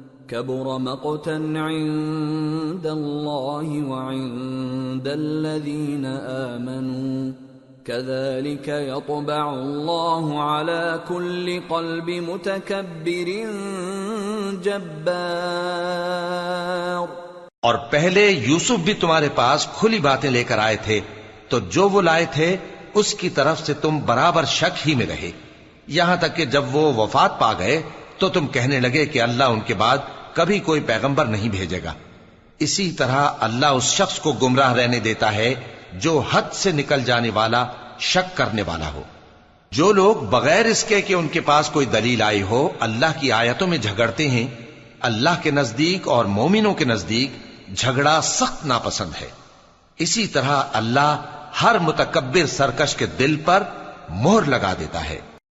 كبر مقتا عند الله وعند الذين آمنوا. كذلك يطبع الله على كل قلب متكبر جبار. اور پہلے یوسف بھی تمہارے پاس کھلی باتیں لے کر آئے تھے، تو جو وہ لائے تھے، اس کی طرف سے تم برابر شک ہی میں رہے۔ یہاں تک کہ جب وہ وفات پا گئے، تو تم کہنے لگے کہ اللہ ان کے بعد کبھی کوئی پیغمبر نہیں بھیجے گا۔ اسی طرح اللہ اس شخص کو گمراہ رہنے دیتا ہے جو حد سے نکل جانے والا، شک کرنے والا ہو۔ جو لوگ بغیر اس کے کہ ان کے پاس کوئی دلیل آئی ہو، اللہ کی آیتوں میں جھگڑتے ہیں۔ اللہ کے نزدیک اور مومنوں کے نزدیک جھگڑا سخت ناپسند ہے۔ اسی طرح اللہ ہر متکبر سرکش کے دل پر مہر لگا دیتا ہے۔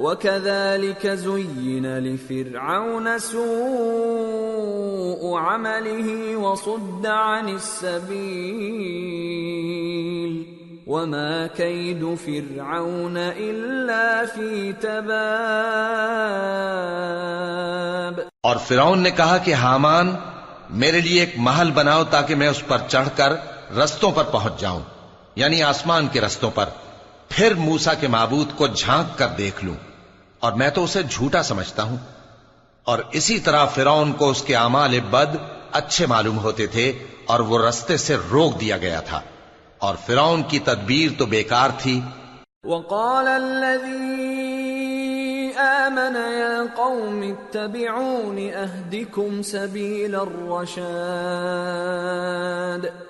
وكذلك زين لفرعون سوء عمله وصد عن السبيل وما كيد فرعون إلا في تباب اور فرعون نے کہا کہ حامان، میرے لیے ایک محل بناؤ تاکہ میں اس پر چڑھ کر رستوں پر پہنچ جاؤں یعنی آسمان کے رستوں پر، پھر موسا کے معبود کو جھانک کر دیکھ لوں۔ اور میں تو اسے جھوٹا سمجھتا ہوں۔ اور اسی طرح فرعون کو اس کے اعمال بد اچھے معلوم ہوتے تھے اور وہ رستے سے روک دیا گیا تھا۔ اور فرعون کی تدبیر تو بیکار تھی۔ وقال الذي آمن يا قوم اتبعون أهدكم سبيل الرشاد۔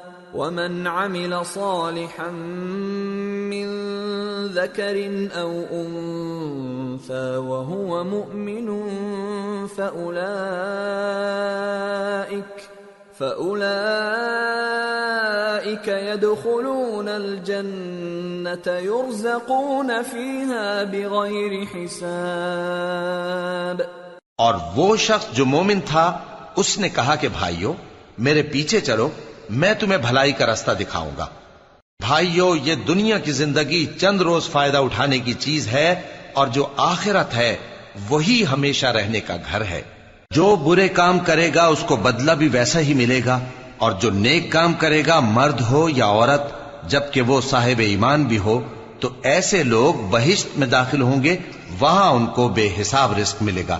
ومن عمل صالحا من ذكر أو أنثى وهو مؤمن فأولئك فأولئك يدخلون الجنة يرزقون فيها بغير حساب. اور وہ شخص جو مومن تھا اس نے کہا کہ بھائیو میرے پیچھے چلو میں تمہیں بھلائی کا رستہ دکھاؤں گا۔ بھائیو، یہ دنیا کی زندگی چند روز فائدہ اٹھانے کی چیز ہے اور جو آخرت ہے، وہی ہمیشہ رہنے کا گھر ہے۔ جو برے کام کرے گا، اس کو بدلہ بھی ویسا ہی ملے گا۔ اور جو نیک کام کرے گا، مرد ہو یا عورت، جبکہ وہ صاحب ایمان بھی ہو، تو ایسے لوگ بہشت میں داخل ہوں گے، وہاں ان کو بے حساب رزق ملے گا۔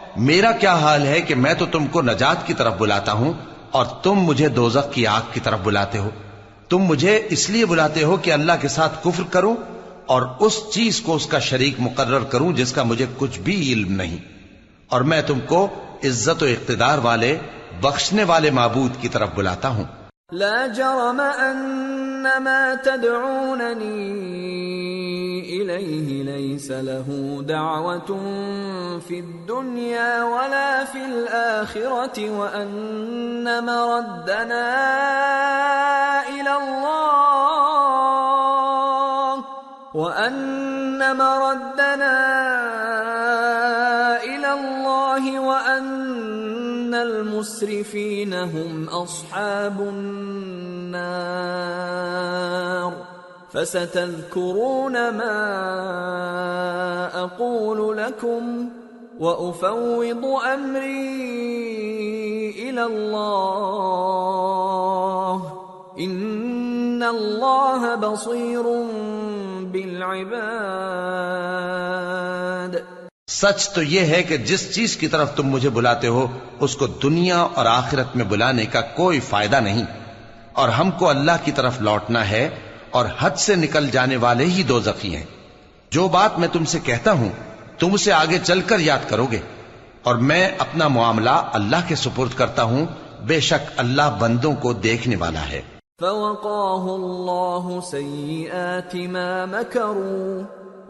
میرا کیا حال ہے کہ میں تو تم کو نجات کی طرف بلاتا ہوں اور تم مجھے دوزخ کی آگ کی طرف بلاتے ہو۔ تم مجھے اس لیے بلاتے ہو کہ اللہ کے ساتھ کفر کروں اور اس چیز کو اس کا شریک مقرر کروں جس کا مجھے کچھ بھی علم نہیں۔ اور میں تم کو عزت و اقتدار والے بخشنے والے معبود کی طرف بلاتا ہوں۔ لا جرم أن ما تدعونني إليه ليس له دعوة في الدنيا ولا في الآخرة وأن مردنا إلى الله وأن مردنا المسرفين هم أصحاب النار. فستذكرون ما أقول لكم وأفوض أمري إلى الله. إن الله بصير بالعباد. سچ تو یہ ہے کہ جس چیز کی طرف تم مجھے بلاتے ہو، اس کو دنیا اور آخرت میں بلانے کا کوئی فائدہ نہیں۔ اور ہم کو اللہ کی طرف لوٹنا ہے اور حد سے نکل جانے والے ہی دو زخی ہیں۔ جو بات میں تم سے کہتا ہوں، تم اسے آگے چل کر یاد کرو گے۔ اور میں اپنا معاملہ اللہ کے سپرد کرتا ہوں، بے شک اللہ بندوں کو دیکھنے والا ہے۔ فوقاه الله سيئات ما مكروا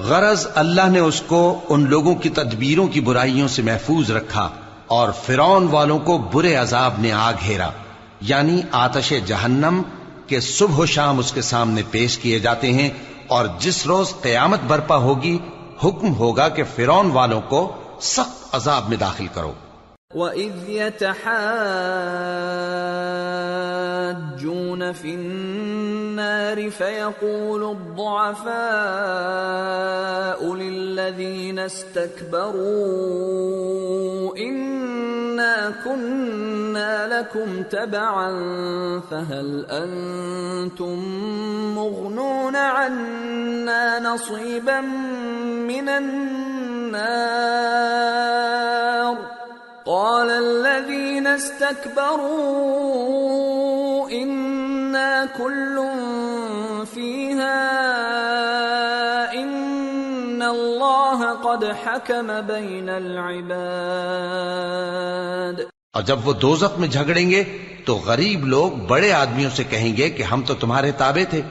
غرض اللہ نے اس کو ان لوگوں کی تدبیروں کی برائیوں سے محفوظ رکھا اور فرعون والوں کو برے عذاب نے آ گھیرا یعنی آتش جہنم کے صبح و شام اس کے سامنے پیش کیے جاتے ہیں اور جس روز قیامت برپا ہوگی، حکم ہوگا کہ فرعون والوں کو سخت عذاب میں داخل کرو۔ وَإِذْ يَتَحَاجُّونَ فِي النَّارِ فَيَقُولُ الضُّعَفَاءُ لِلَّذِينَ اسْتَكْبَرُوا إِنَّا كُنَّا لَكُمْ تَبَعًا فَهَلْ أَنْتُمْ مُغْنُونَ عَنَّا نَصِيبًا مِنَ النَّارِ استكبروا إنا كل فيها إن الله قد حكم بين العباد. اور جب وہ دوزخ میں جھگڑیں گے تو غریب لوگ بڑے آدمیوں سے کہیں گے کہ ہم تو تمہارے تابع تھے،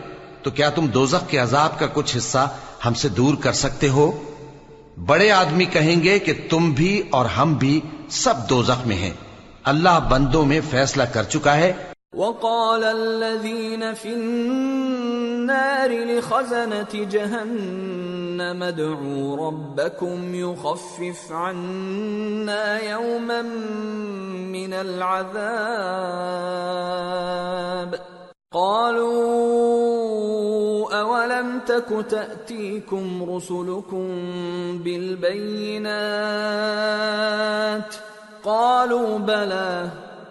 تو کیا تم دوزخ کے عذاب کا کچھ حصہ ہم سے دور کر سکتے ہو؟ بڑے آدمی کہیں گے کہ تم بھی اور ہم بھی سب دوزخ میں ہیں۔ اللہ بندوں میں فیصلہ کر چکا ہے۔ وقال الذين في النار لخزنة جهنم ادعوا ربكم يخفف عنا يوما من العذاب۔ قالوا أولم تك تأتيكم رسلكم بالبينات؟ قالوا بلى.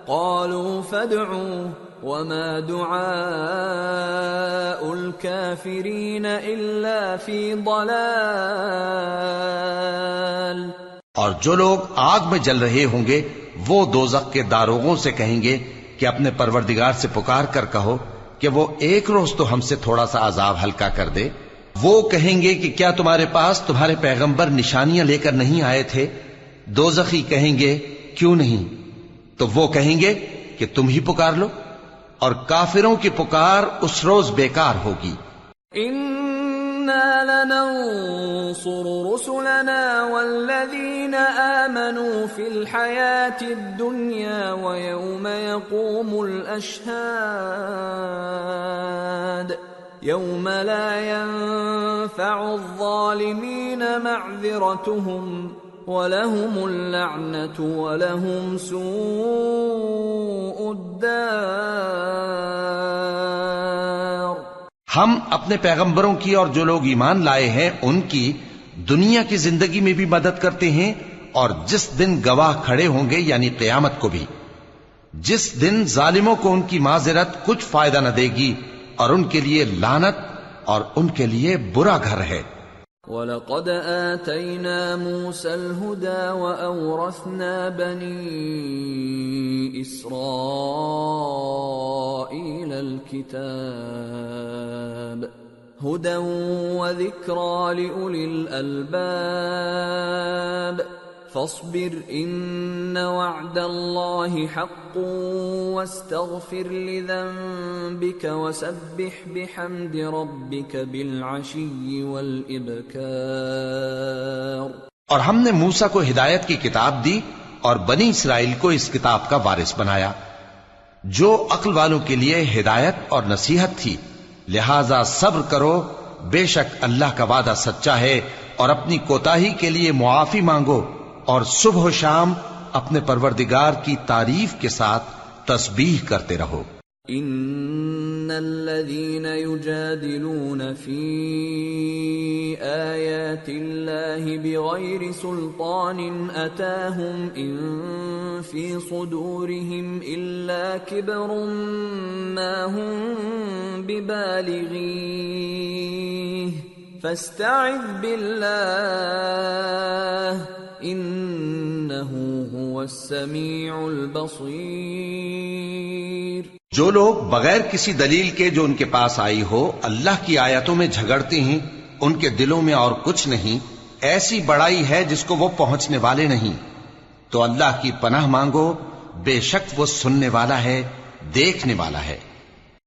قالوا فادعوا. وما دعاء الكافرين إلا في ضلال. اور جو لوگ آگ میں جل رہے ہوں گے، وہ دوزخ کے داروغوں سے کہیں گے کہ اپنے پروردگار سے پکار کر کہو کہ وہ ایک روز تو ہم سے تھوڑا سا عذاب ہلکا کر دے۔ وہ کہیں گے کہ کیا تمہارے پاس تمہارے پیغمبر نشانیاں لے کر نہیں آئے تھے؟ دوزخی کہیں گے کیوں نہیں؟ تو وہ کہیں گے کہ تم ہی پکار لو اور کافروں کی پکار اس روز بیکار ہوگی۔ لننصر رسلنا والذين آمنوا في الحياة الدنيا ويوم يقوم الأشهاد يوم لا ينفع الظالمين معذرتهم ولهم اللعنة ولهم سوء الدار ہم اپنے پیغمبروں کی اور جو لوگ ایمان لائے ہیں، ان کی دنیا کی زندگی میں بھی مدد کرتے ہیں اور جس دن گواہ کھڑے ہوں گے یعنی قیامت کو بھی۔ جس دن ظالموں کو ان کی معذرت کچھ فائدہ نہ دے گی اور ان کے لیے لانت اور ان کے لیے برا گھر ہے۔ وَلَقَدْ آتَيْنَا مُوسَى الْهُدَى وَأَوْرَثْنَا بَنِي إِسْرَائِيلَ الْكِتَابَ هُدًى وَذِكْرَى لِأُولِي الْأَلْبَابِ فاصبر ان وعد الله حق واستغفر لذنبك وسبح بحمد ربك بالعشي والابكار اور ہم نے موسا کو ہدایت کی کتاب دی اور بنی اسرائیل کو اس کتاب کا وارث بنایا۔ جو عقل والوں کے لیے ہدایت اور نصیحت تھی، لہذا صبر کرو، بے شک اللہ کا وعدہ سچا ہے اور اپنی کوتاہی کے لیے معافی مانگو۔ اور صبح و شام اپنے پروردگار کی تعریف کے ساتھ تسبیح کرتے رہو۔ ان الذين يجادلون في ايات الله بغير سلطان اتاهم ان في صدورهم الا كبر ما هم ببالغيه فاستعذ بالله هو السمیع البصیر جو لوگ بغیر کسی دلیل کے جو ان کے پاس آئی ہو، اللہ کی آیتوں میں جھگڑتے ہیں، ان کے دلوں میں اور کچھ نہیں، ایسی بڑائی ہے جس کو وہ پہنچنے والے نہیں۔ تو اللہ کی پناہ مانگو، بے شک وہ سننے والا ہے، دیکھنے والا ہے۔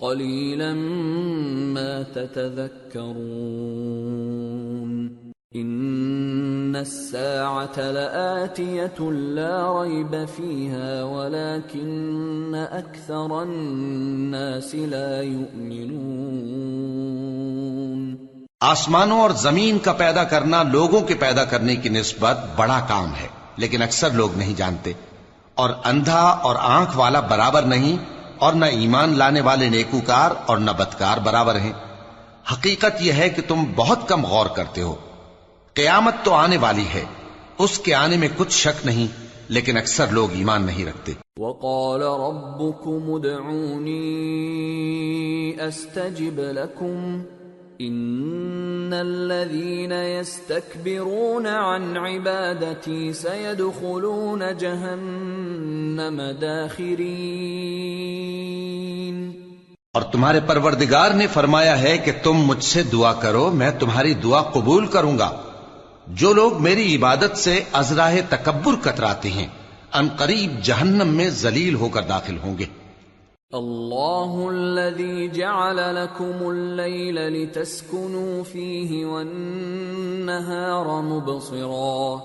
قليلا ما تتذكرون. ان الساعه لاتيه لا ريب فيها، ولكن اكثر الناس لا يؤمنون. آسمانوں اور زمین کا پیدا کرنا لوگوں کے پیدا کرنے کی نسبت بڑا کام ہے، لیکن اکثر لوگ نہیں جانتے، اور اندھا اور آنکھ والا برابر نہیں اور نہ ایمان لانے والے نیکوکار اور نہ بدکار برابر ہیں۔ حقیقت یہ ہے کہ تم بہت کم غور کرتے ہو۔ قیامت تو آنے والی ہے۔ اس کے آنے میں کچھ شک نہیں، لیکن اکثر لوگ ایمان نہیں رکھتے۔ وقال ربكم ادعوني استجب لكم۔ ان الذين يستكبرون عن عبادتي سيدخلون جهنم داخرين۔ اور تمہارے پروردگار نے فرمایا ہے کہ تم مجھ سے دعا کرو، میں تمہاری دعا قبول کروں گا۔ جو لوگ میری عبادت سے ازراہ تکبر کتراتے ہیں، ان قریب جہنم میں ذلیل ہو کر داخل ہوں گے۔ الله الذي جعل لكم الليل لتسكنوا فيه والنهار مبصرا.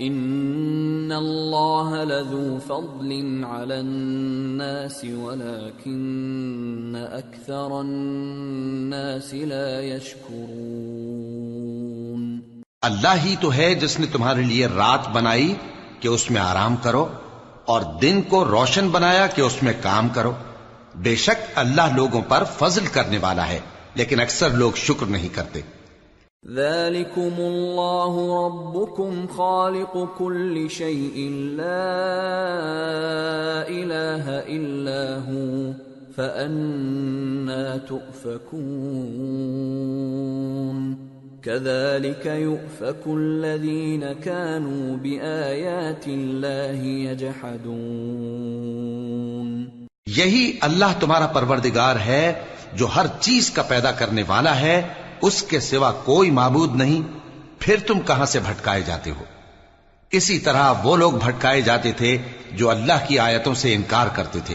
إن الله لذو فضل على الناس ولكن أكثر الناس لا يشكرون. اللہ ہی تو ہے جس نے تمہارے لیے رات بنائی کہ اس میں آرام کرو اور دن کو روشن بنایا کہ اس میں کام کرو۔ بے شک اللہ لوگوں پر فضل کرنے والا ہے، لیکن اکثر لوگ شکر نہیں کرتے۔ ذلكم الله ربكم خالق كل شيء لا اله الا هو فأنا تؤفكون۔ كذلك يؤفك الذين كانوا بآيات الله يجحدون۔ یہی اللہ تمہارا پروردگار ہے جو ہر چیز کا پیدا کرنے والا ہے، اس کے سوا کوئی معبود نہیں، پھر تم کہاں سے بھٹکائے جاتے ہو؟ اسی طرح وہ لوگ بھٹکائے جاتے تھے جو اللہ کی آیتوں سے انکار کرتے تھے۔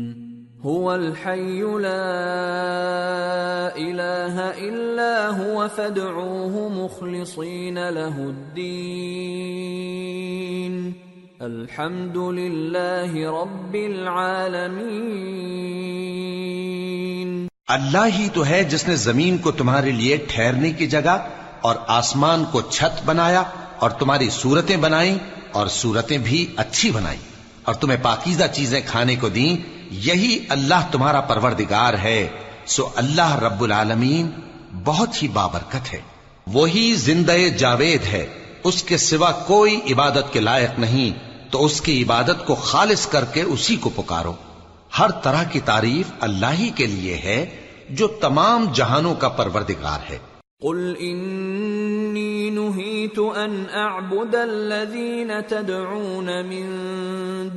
هو الحي لا اله الا هو فادعوه مخلصين له الدين. الحمد لله رب العالمين. اللہ ہی تو ہے جس نے زمین کو تمہارے لیے ٹھہرنے کی جگہ اور آسمان کو چھت بنایا اور تمہاری صورتیں بنائیں اور صورتیں بھی اچھی بنائیں اور تمہیں پاکیزہ چیزیں کھانے کو دیں یہی اللہ تمہارا پروردگار ہے، سو اللہ رب العالمین بہت ہی بابرکت ہے۔ وہی زندہ جاوید ہے، اس کے سوا کوئی عبادت کے لائق نہیں، تو اس کی عبادت کو خالص کر کے اسی کو پکارو۔ ہر طرح کی تعریف اللہ ہی کے لیے ہے، جو تمام جہانوں کا پروردگار ہے۔ قل انی نہیت ان اعبد الذین تدعون من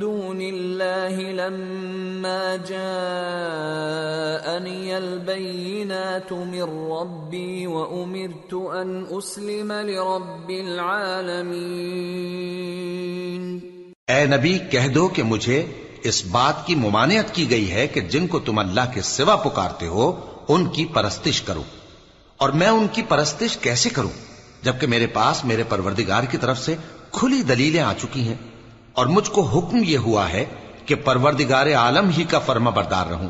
دون اللہ لما جاءنی البینات من ربی وامرت ان اسلم لرب العالمین اے نبی، کہہ دو کہ مجھے اس بات کی ممانعت کی گئی ہے کہ جن کو تم اللہ کے سوا پکارتے ہو، ان کی پرستش کرو۔ اور میں ان کی پرستش کیسے کروں جبکہ میرے پاس میرے پروردگار کی طرف سے کھلی دلیلیں آ چکی ہیں اور مجھ کو حکم یہ ہوا ہے کہ پروردگار عالم ہی کا فرما بردار رہوں۔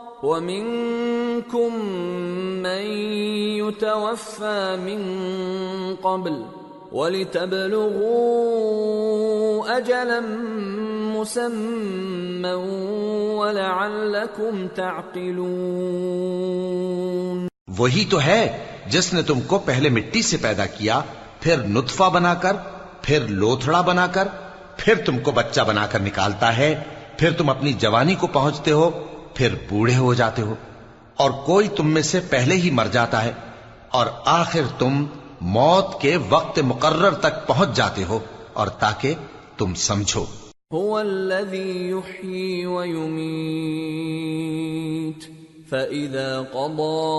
ومنكم من يتوفى من قبل ولتبلغوا اجلا مسمى ولعلكم تعقلون وہی تو ہے جس نے تم کو پہلے مٹی سے پیدا کیا، پھر نطفہ بنا کر، پھر لوتھڑا بنا کر، پھر تم کو بچہ بنا کر نکالتا ہے، پھر تم اپنی جوانی کو پہنچتے ہو پھر بوڑھے ہو جاتے ہو اور کوئی تم میں سے پہلے ہی مر جاتا ہے اور آخر تم موت کے وقت مقرر تک پہنچ جاتے ہو اور تاکہ تم سمجھو۔ هو الذي يحيي ويميت۔ فإذا قضى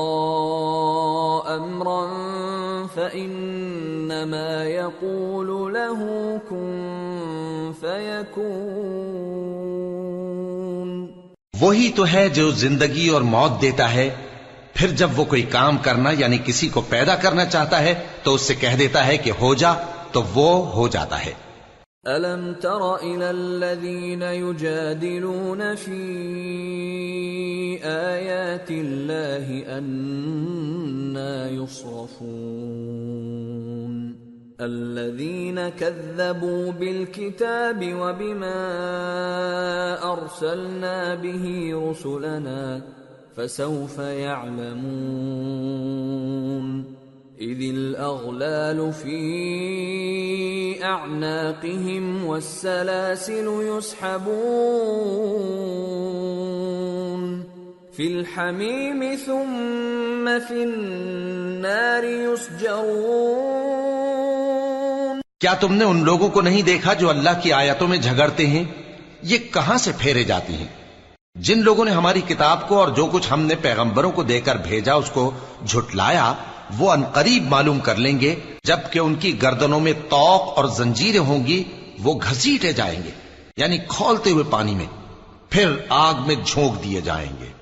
أمرا فإنما يقول له كن فيكون۔ وہی تو ہے جو زندگی اور موت دیتا ہے۔ پھر جب وہ کوئی کام کرنا یعنی کسی کو پیدا کرنا چاہتا ہے، تو اس سے کہہ دیتا ہے کہ ہو جا، تو وہ ہو جاتا ہے۔ أَلَمْ تَرَ إِلَى الَّذِينَ يُجَادِلُونَ فِي آيَاتِ اللَّهِ أَنَّا يُصْرَفُونَ الَّذِينَ كَذَّبُوا بِالْكِتَابِ وَبِمَا أَرْسَلْنَا بِهِ رُسُلَنَا فَسَوْفَ يَعْلَمُونَ. إِذِ الْأَغْلَالُ فِي أَعْنَاقِهِمْ وَالسَّلَاسِلُ يُسْحَبُونَ. فِي الْحَمِيمِ ثُمَّ فِي النَّارِ يُسْجَرُونَ. کیا تم نے ان لوگوں کو نہیں دیکھا جو اللہ کی آیتوں میں جھگڑتے ہیں؟ یہ کہاں سے پھیرے جاتی ہیں؟ جن لوگوں نے ہماری کتاب کو اور جو کچھ ہم نے پیغمبروں کو دے کر بھیجا، اس کو جھٹلایا، وہ انقریب معلوم کر لیں گے، جبکہ ان کی گردنوں میں توق اور زنجیریں ہوں گی، وہ گھسیٹے جائیں گے یعنی کھولتے ہوئے پانی میں، پھر آگ میں جھونک دیے جائیں گے۔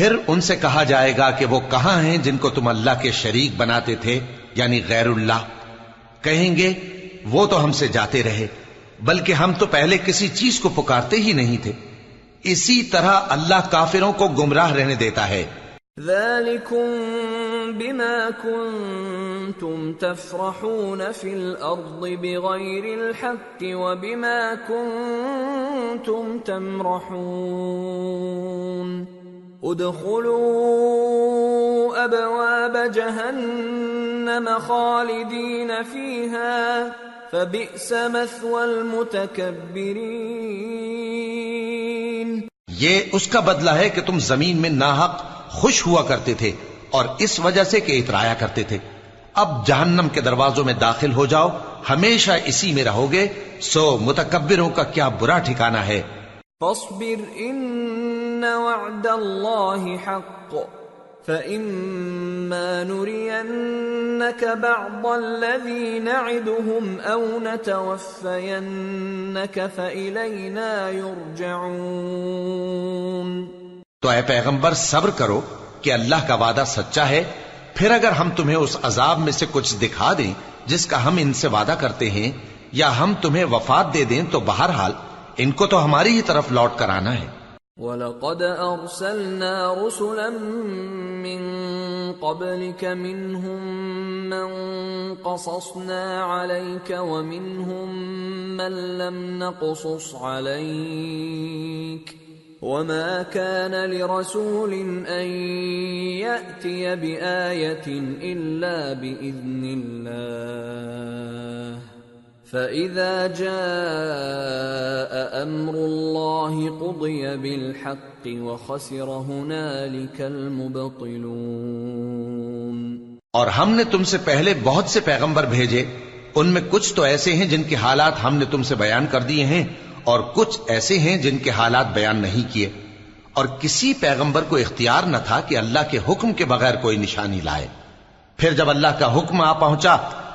پھر ان سے کہا جائے گا کہ وہ کہاں ہیں جن کو تم اللہ کے شریک بناتے تھے یعنی غیر اللہ؟ کہیں گے، وہ تو ہم سے جاتے رہے، بلکہ ہم تو پہلے کسی چیز کو پکارتے ہی نہیں تھے۔ اسی طرح اللہ کافروں کو گمراہ رہنے دیتا ہے۔ ذلكم بما كنتم تفرحون في الأرض بغير الحق وبما كنتم تمرحون۔ ادخلوا أبواب جهنم خالدين فيها فبئس مثوى المتكبرين. یہ اس کا بدلہ ہے کہ تم زمین میں ناحق خوش ہوا کرتے تھے اور اس وجہ سے کہ اترایا کرتے تھے۔ اب جہنم کے دروازوں میں داخل ہو جاؤ ہمیشہ اسی میں رہو گے۔ سو متکبروں کا کیا برا ٹھکانہ ہے۔ فاصبر ان وعد الله حق. فإما نرينك بعض الذي نعدهم أو نتوفينك فإلينا يرجعون. تو اے پیغمبر، صبر کرو کہ اللہ کا وعدہ سچا ہے۔ پھر اگر ہم تمہیں اس عذاب میں سے کچھ دکھا دیں جس کا ہم ان سے وعدہ کرتے ہیں، یا ہم تمہیں وفات دے دیں تو بہرحال ان کو تو ہماری ہی طرف لوٹ کر آنا ہے۔ وَلَقَدْ أَرْسَلْنَا رُسُلًا مِّن قَبْلِكَ مِنْهُمْ مَنْ قَصَصْنَا عَلَيْكَ وَمِنْهُمْ مَنْ لَمْ نَقْصُصْ عَلَيْكَ وَمَا كَانَ لِرَسُولٍ أَن يَأْتِيَ بِآيَةٍ إِلَّا بِإِذْنِ اللَّهِ فَإِذَا جَاءَ أَمْرُ اللَّهِ قُضِيَ بِالْحَقِّ وَخَسِرَ هُنَالِكَ الْمُبْطِلُونَ اور ہم نے تم سے پہلے بہت سے پیغمبر بھیجے، ان میں کچھ تو ایسے ہیں جن کے حالات ہم نے تم سے بیان کر دیے ہیں، اور کچھ ایسے ہیں جن کے حالات بیان نہیں کیے۔ اور کسی پیغمبر کو اختیار نہ تھا کہ اللہ کے حکم کے بغیر کوئی نشانی لائے۔ پھر جب اللہ کا حکم آ پہنچا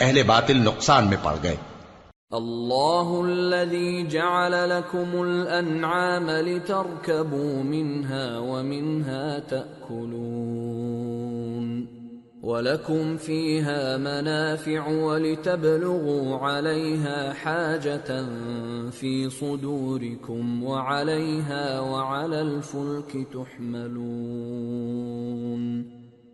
اہل باطل نقصان میں پڑ گئے اللہ الذي جعل لكم الأنعام لتركبوا منها ومنها تأكلون ولكم فيها منافع ولتبلغوا عليها حاجة في صدوركم وعليها وعلى الفلك تحملون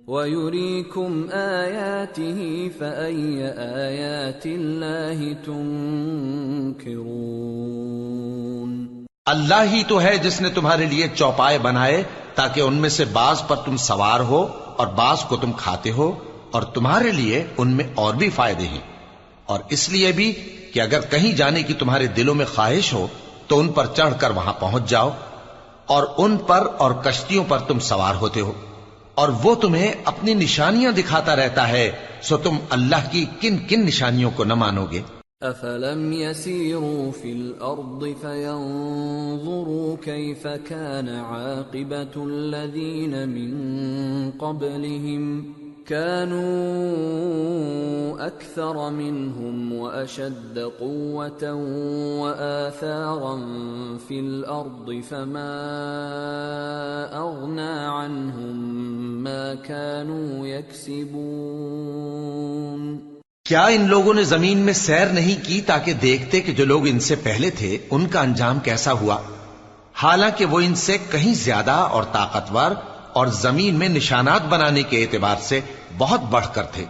ويريكم آياته فأي آيات الله تنكرون اللہ ہی تو ہے جس نے تمہارے لیے چوپائے بنائے تاکہ ان میں سے بعض پر تم سوار ہو اور بعض کو تم کھاتے ہو اور تمہارے لیے ان میں اور بھی فائدے ہیں۔ اور اس لیے بھی کہ اگر کہیں جانے کی تمہارے دلوں میں خواہش ہو تو ان پر چڑھ کر وہاں پہنچ جاؤ اور ان پر اور کشتیوں پر تم سوار ہوتے ہو۔ اور وہ تمہیں اپنی نشانیاں دکھاتا رہتا ہے، سو تم اللہ کی کن کن نشانیوں کو نہ مانو گے۔ أفلم يسيروا في الأرض فينظروا كيف كان عاقبة الذين من قبلهم كانوا أكثر منهم وأشد قوة وآثارا في الأرض فما أغنى عنهم ما كانوا يكسبون. کیا ان لوگوں نے زمین میں سیر نہیں کی تاکہ دیکھتے کہ جو لوگ ان سے پہلے تھے، ان کا انجام کیسا ہوا؟ حالانکہ وہ ان سے کہیں زیادہ اور طاقتور اور زمین میں نشانات بنانے کے اعتبار سے بہت بڑھ کر تھے۔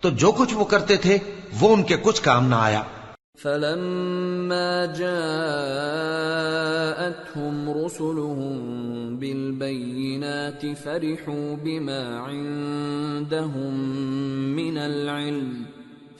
تو جو کچھ وہ کرتے تھے، وہ ان کے کچھ کام نہ آیا۔ فلما جاءتهم رسلهم بالبينات فرحوا بما عندهم من العلم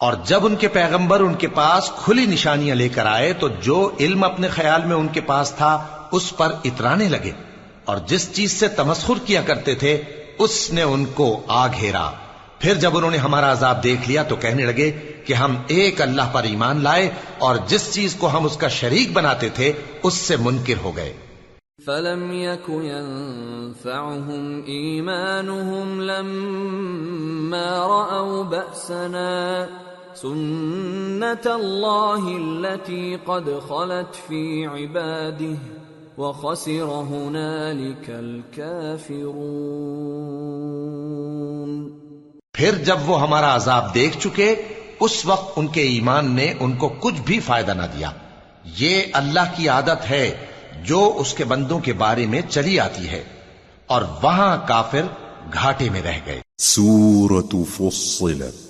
اور جب ان کے پیغمبر ان کے پاس کھلی نشانیاں لے کر آئے تو جو علم اپنے خیال میں ان کے پاس تھا اس پر اترانے لگے اور جس چیز سے تمسخر کیا کرتے تھے اس نے ان کو آ گھیرا پھر جب انہوں نے ہمارا عذاب دیکھ لیا تو کہنے لگے کہ ہم ایک اللہ پر ایمان لائے اور جس چیز کو ہم اس کا شریک بناتے تھے اس سے منکر ہو گئے۔ فلم يك ينفعهم ايمانهم لما راوا باسنا سنه الله التي قد خلت في عباده وخسر هنالك الكافرون پھر جب وہ ہمارا عذاب دیکھ چکے اس وقت ان کے ایمان نے ان کو کچھ بھی فائدہ نہ دیا۔ یہ اللہ کی عادت ہے جو اس کے بندوں کے بارے میں چلی آتی ہے۔ اور وہاں کافر گھاٹے میں رہ گئے۔ سورة فصلت۔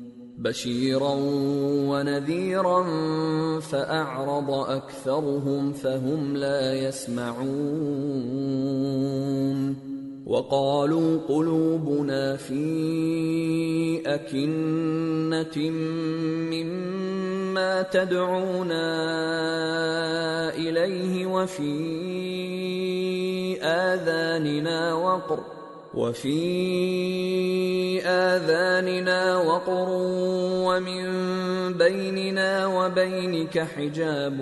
بشيرا ونذيرا فأعرض أكثرهم فهم لا يسمعون. وقالوا قلوبنا في أكنة مما تدعونا إليه وفي آذاننا وقر وفي آذاننا وقر ومن بيننا وبينك حجاب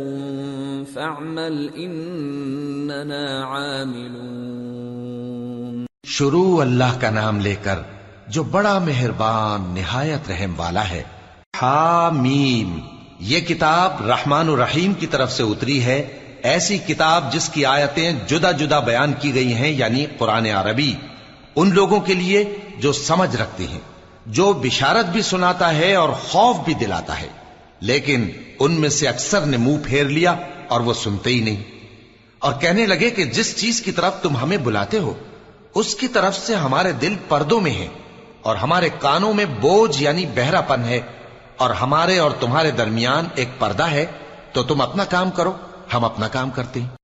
فاعمل إننا عاملون. شروع اللہ کا نام لے کر جو بڑا مہربان نہایت رحم والا ہے۔ حامیم۔ یہ کتاب رحمان الرحیم کی طرف سے اتری ہے۔ ایسی کتاب جس کی آیتیں جدا جدا بیان کی گئی ہیں یعنی قرآن عربی۔ ان لوگوں کے لیے جو سمجھ رکھتے ہیں، جو بشارت بھی سناتا ہے اور خوف بھی دلاتا ہے۔ لیکن ان میں سے اکثر نے منہ پھیر لیا اور وہ سنتے ہی نہیں۔ اور کہنے لگے کہ جس چیز کی طرف تم ہمیں بلاتے ہو، اس کی طرف سے ہمارے دل پردوں میں ہیں اور ہمارے کانوں میں بوجھ یعنی بہرا پن ہے اور ہمارے اور تمہارے درمیان ایک پردہ ہے، تو تم اپنا کام کرو، ہم اپنا کام کرتے ہیں۔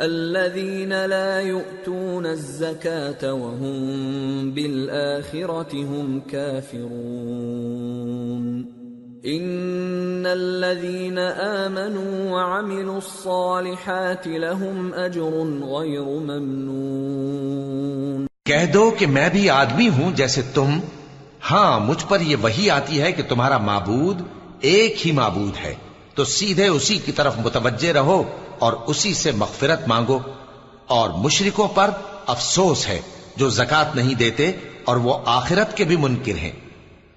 الذين لا يؤتون الزكاة وهم بالآخرة هم كافرون. ان الذين آمنوا وعملوا الصالحات لهم اجر غير ممنون. کہہ دو کہ میں بھی آدمی ہوں جیسے تم. ہاں مجھ پر یہ وہی آتی ہے کہ تمہارا معبود ایک ہی معبود ہے۔ تو سیدھے اسی کی طرف متوجہ رہو اور اسی سے مغفرت مانگو۔ اور مشرکوں پر افسوس ہے جو زکات نہیں دیتے اور وہ آخرت کے بھی منکر ہیں۔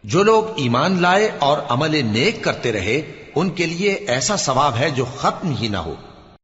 جو لوگ ایمان لائے اور عمل نیک کرتے رہے، ان کے لیے ایسا ثواب ہے جو ختم ہی نہ ہو۔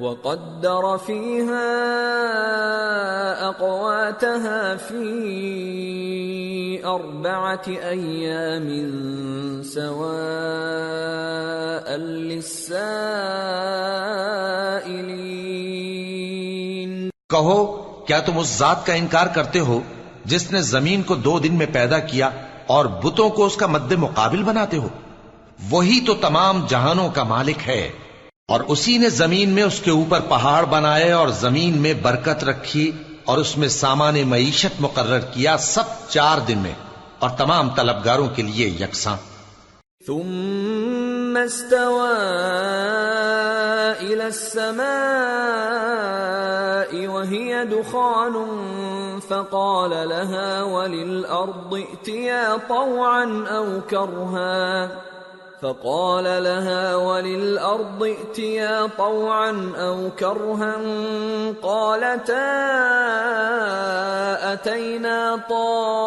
وقدر فيها أقواتها في أربعة أيام سواء للسائلين. کہو، کیا تم اس ذات کا انکار کرتے ہو جس نے زمین کو دو دن میں پیدا کیا اور بتوں کو اس کا مد مقابل بناتے ہو؟ وہی تو تمام جہانوں کا مالک ہے۔ اور اسی نے زمین میں اس کے اوپر پہاڑ بنائے اور زمین میں برکت رکھی اور اس میں سامان معیشت مقرر کیا سب چار دن میں اور تمام طلبگاروں کے لیے یکساں۔ ثم استوى إلى السماء وهي دخان فقال لها وللأرض ائتيا طوعا أو كرها فقال لها وللأرض ائتيا طوعا أو كرها قالتا أتينا طائعين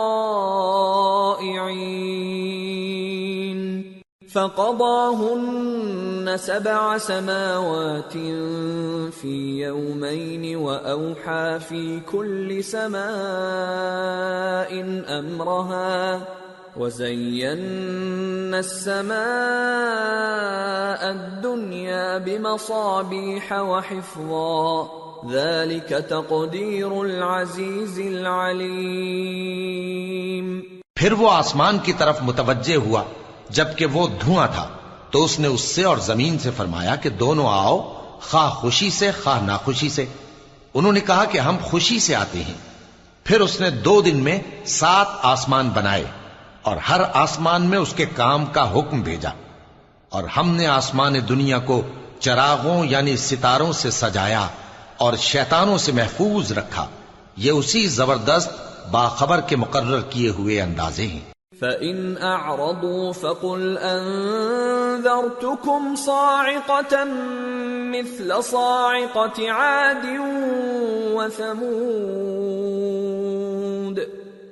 فقضاهن سبع سماوات في يومين وأوحى في كل سماء أمرها وزينا السماء الدنيا بمصابيح وحفظا ذلك تقدير العزيز العليم پھر وہ آسمان کی طرف متوجہ ہوا، جبکہ وہ دھواں تھا۔ تو اس نے اس سے اور زمین سے فرمایا کہ دونوں آؤ، خواہ خوشی سے، خواہ ناخوشی سے۔ انہوں نے کہا کہ ہم خوشی سے آتے ہیں۔ پھر اس نے دو دن میں سات آسمان بنائے۔ اور ہر آسمان میں اس کے کام کا حکم بھیجا، اور ہم نے آسمان دنیا کو چراغوں یعنی ستاروں سے سجایا اور شیطانوں سے محفوظ رکھا۔ یہ اسی زبردست باخبر کے مقرر کیے ہوئے اندازے ہیں۔ فَإِنْ أَعْرَضُوا فَقُلْ أَنذَرْتُكُمْ صَاعِقَةً مِثْلَ صَاعِقَةِ عَادٍ وَثَمُودَ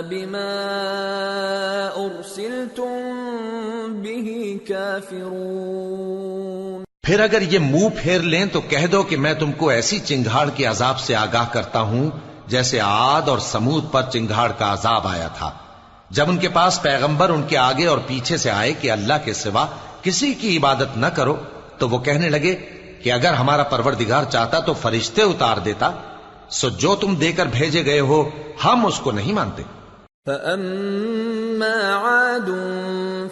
بما به كافرون پھر اگر یہ منہ پھیر لیں تو کہہ دو کہ میں تم کو ایسی چنگھاڑ کے عذاب سے آگاہ کرتا ہوں جیسے عاد اور سمود پر چنگھاڑ کا عذاب آیا تھا۔ جب ان کے پاس پیغمبر ان کے آگے اور پیچھے سے آئے کہ اللہ کے سوا کسی کی عبادت نہ کرو تو وہ کہنے لگے کہ اگر ہمارا پروردگار چاہتا تو فرشتے اتار دیتا۔ سو جو تم دے کر بھیجے گئے ہو ہم اس کو نہیں مانتے فأما عاد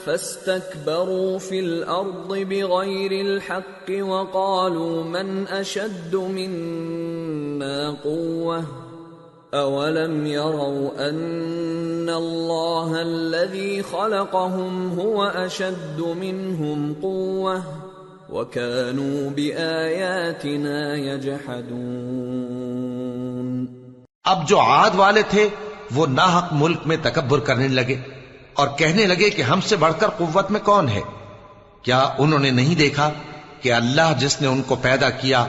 فاستكبروا في الأرض بغير الحق وقالوا من أشد منا قوة أولم يروا أن الله الذي خلقهم هو أشد منهم قوة وكانوا بآياتنا يجحدون اب جو عاد والے تھے، وہ ناحق ملک میں تکبر کرنے لگے اور کہنے لگے کہ ہم سے بڑھ کر قوت میں کون ہے؟ کیا انہوں نے نہیں دیکھا کہ اللہ جس نے ان کو پیدا کیا،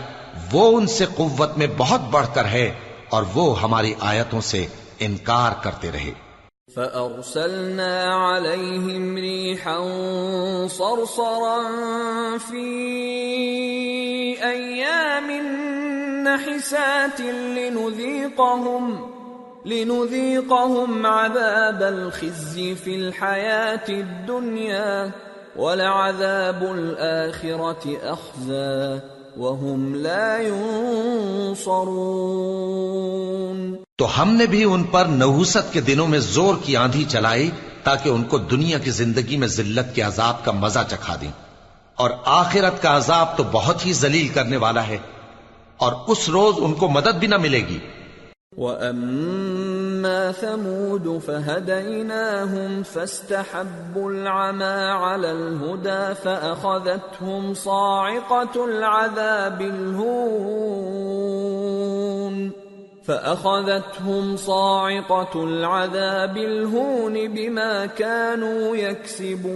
وہ ان سے قوت میں بہت بڑھ کر ہے اور وہ ہماری آیتوں سے انکار کرتے رہے؟ فأرسلنا عليهم ريحا صرصرا في أيام نحسات لنذيقهم لنذيقهم عذاب الخزي في الحياة الدنيا ولعذاب الآخرة أخزى. وهم لا ينصرون تو ہم نے بھی ان پر نحوست کے دنوں میں زور کی آندھی چلائی تاکہ ان کو دنیا کی زندگی میں ذلت کے عذاب کا مزہ چکھا دیں۔ اور آخرت کا عذاب تو بہت ہی ذلیل کرنے والا ہے اور اس روز ان کو مدد بھی نہ ملے گی۔ وَأَمَّا ثَمُودُ فَهَدَيْنَاهُمْ فَاسْتَحَبُّوا الْعَمَى عَلَى الْهُدَى فَأَخَذَتْهُمْ صَاعِقَةُ الْعَذَابِ الْهُونِ فَأَخَذَتْهُمْ صَاعِقَةُ الْعَذَابِ الْهُونِ بِمَا كَانُوا يَكْسِبُونَ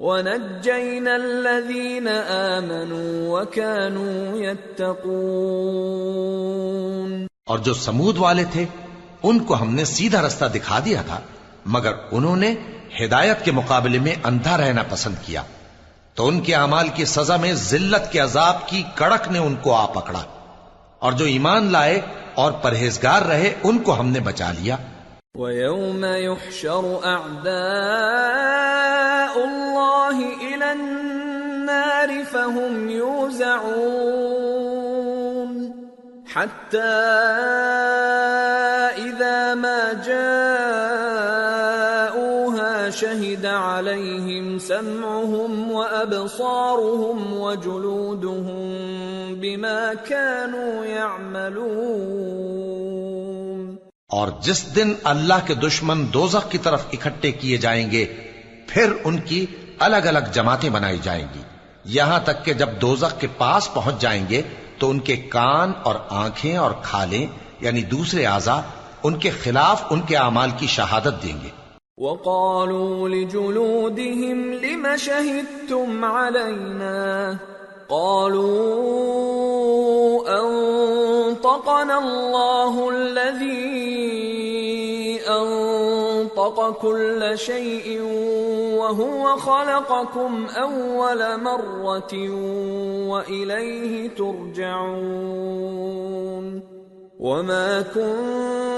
ونجينا الذين آمنوا وكانوا يتقون. اور جو سمود والے تھے ان کو ہم نے سیدھا رستہ دکھا دیا تھا مگر انہوں نے ہدایت کے مقابلے میں اندھا رہنا پسند کیا۔ تو ان کے اعمال کی سزا میں ذلت کے عذاب کی کڑک نے ان کو آ پکڑا۔ اور جو ایمان لائے اور پرہیزگار رہے ان کو ہم نے بچا لیا۔ وَيَوْمَ يُحْشَرُ أَعْدَاءُ الله إلى النار فهم يوزعون. حتى إذا ما جاءوها شهد عليهم سمعهم وأبصارهم وجلودهم بما كانوا يعملون. اور جس دن اللہ کے دشمن دوزخ کی طرف اکھٹے کیے جائیں گے پھر ان کی الگ الگ جماعتیں بنائی جائیں گی۔ یہاں تک کہ جب دوزخ کے پاس پہنچ جائیں گے، تو ان کے کان اور آنکھیں اور کھالیں یعنی دوسرے اعضا ان کے خلاف ان کے اعمال کی شہادت دیں گے۔ وقالوا لجلودهم لم شهدتم علينا؟ قالوا انطقنا الله الذي انطق كل شيء وهو خلقكم أول مرة وإليه ترجعون وما كنتم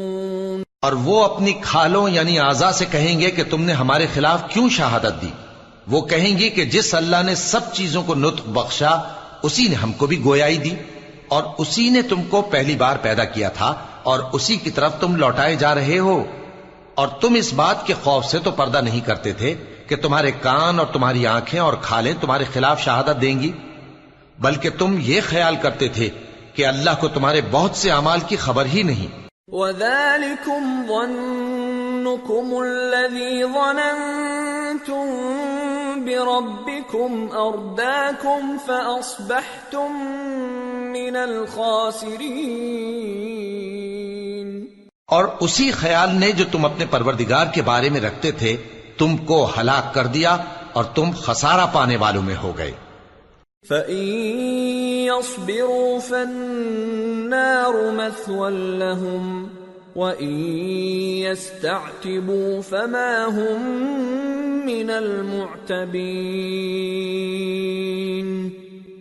اور وہ اپنی کھالوں یعنی آزا سے کہیں گے کہ تم نے ہمارے خلاف کیوں شہادت دی؟ وہ کہیں گی کہ جس اللہ نے سب چیزوں کو نطق بخشا، اسی نے ہم کو بھی گویائی دی۔ اور اسی نے تم کو پہلی بار پیدا کیا تھا، اور اسی کی طرف تم لوٹائے جا رہے ہو۔ اور تم اس بات کے خوف سے تو پردہ نہیں کرتے تھے کہ تمہارے کان اور تمہاری آنکھیں اور کھالیں تمہارے خلاف شہادت دیں گی، بلکہ تم یہ خیال کرتے تھے کہ اللہ کو تمہارے بہت سے اعمال کی خبر ہی نہیں۔ وَذَلِكُمْ ظَنُّكُمُ الَّذِي ظَنَنْتُمْ بِرَبِّكُمْ أَرْدَاكُمْ فَأَصْبَحْتُمْ مِنَ الْخَاسِرِينَ اور اسی خیال نے جو تم اپنے پروردگار کے بارے میں رکھتے تھے، تم کو ہلاک کر دیا اور تم خسارہ پانے والوں میں ہو گئے۔ فَإِن يَصْبِرُوا فَالنَّارُ مَثْوًى لَهُمْ وَإِن يَسْتَعْتِبُوا فَمَا هُمْ مِنَ الْمُعْتَبِينَ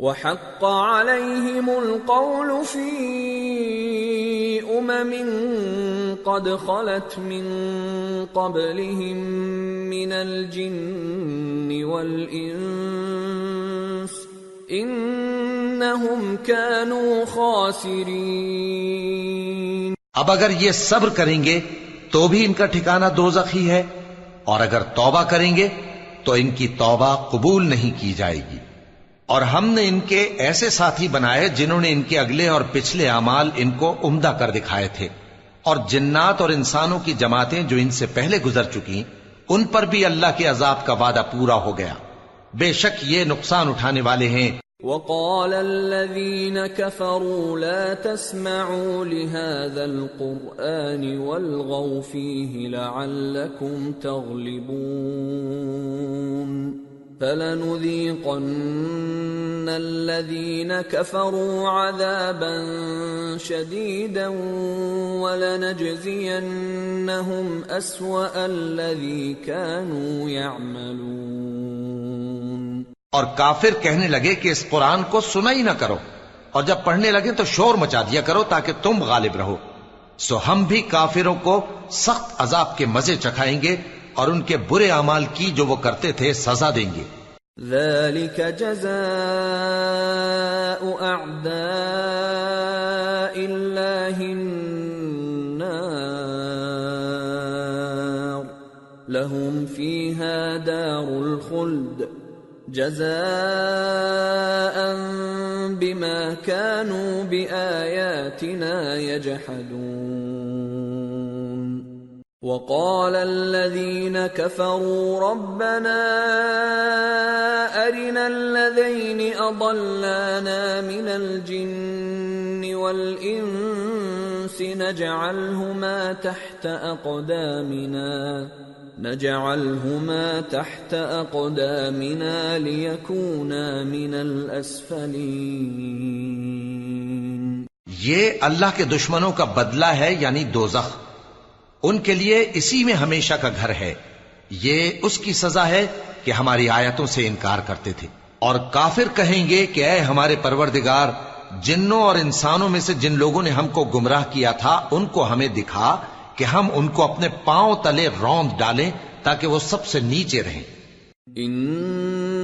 وحق عليهم القول في أمم قد خلت من قبلهم من الجن والإنس إنهم كانوا خاسرين. اب اگر یہ صبر کریں گے تو بھی ان کا ٹھکانہ دوزخ ہی ہے اور اگر توبہ کریں گے تو ان کی توبہ قبول نہیں کی جائے گی۔ اور ہم نے ان کے ایسے ساتھی بنائے جنہوں نے ان کے اگلے اور پچھلے اعمال ان کو عمدہ کر دکھائے تھے۔ اور جنات اور انسانوں کی جماعتیں جو ان سے پہلے گزر چکی ان پر بھی اللہ کے عذاب کا وعدہ پورا ہو گیا۔ بے شک یہ نقصان اٹھانے والے ہیں۔ وقال الذين كفروا لا تسمعوا لهذا القرآن والغوا فيه لعلكم تغلبون۔ فلنذيقن الذين كفروا عذابا شديدا ولنجزينهم اسوا الذي كانوا يعملون. اور کافر کہنے لگے کہ اس قرآن کو سنا ہی نہ کرو اور جب پڑھنے لگے تو شور مچا دیا کرو تاکہ تم غالب رہو۔ سو ہم بھی کافروں کو سخت عذاب کے مزے چکھائیں گے اور ان کے برے اعمال کی جو وہ کرتے تھے سزا دیں گے۔ ذلك جزاء اعداء الله النار. لهم فيها دار الخلد. جزاء بما كانوا بآياتنا يجحدون. وقال الذين كفروا ربنا أرنا الذين أضلانا من الجن والإنس نجعلهما تحت أقدامنا نجعلهما تحت أقدامنا ليكونا من الأسفلين. کے دشمنوں کا بدلہ ہے یعنی دوزخ۔ ان کے لیے اسی میں ہمیشہ کا گھر ہے۔ یہ اس کی سزا ہے کہ ہماری آیتوں سے انکار کرتے تھے۔ اور کافر کہیں گے کہ اے ہمارے پروردگار، جنوں اور انسانوں میں سے جن لوگوں نے ہم کو گمراہ کیا تھا، ان کو ہمیں دکھا کہ ہم ان کو اپنے پاؤں تلے روند ڈالیں تاکہ وہ سب سے نیچے رہیں۔ ان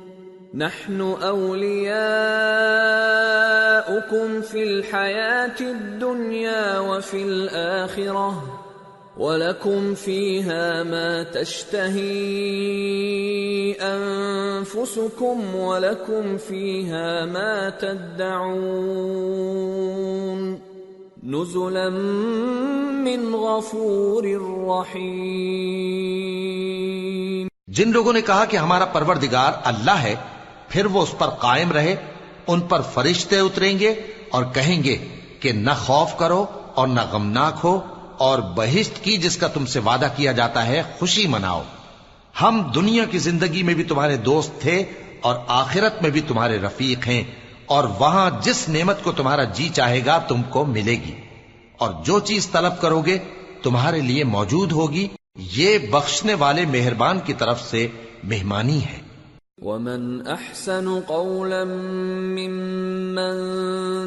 نحن أولياؤكم في الحياة الدنيا وفي الآخرة ولكم فيها ما تشتهي أنفسكم ولكم فيها ما تدعون. نزلا من غفور رحيم. جن لوگوں نے کہا کہ ہمارا پروردگار اللہ ہے پھر وہ اس پر قائم رہے، ان پر فرشتے اتریں گے اور کہیں گے کہ نہ خوف کرو اور نہ غمناک ہو اور بہشت کی جس کا تم سے وعدہ کیا جاتا ہے، خوشی مناؤ۔ ہم دنیا کی زندگی میں بھی تمہارے دوست تھے اور آخرت میں بھی تمہارے رفیق ہیں اور وہاں جس نعمت کو تمہارا جی چاہے گا، تم کو ملے گی۔ اور جو چیز طلب کرو گے، تمہارے لیے موجود ہوگی۔ یہ بخشنے والے مہربان کی طرف سے مہمانی ہے۔ ومن احسن قولا ممن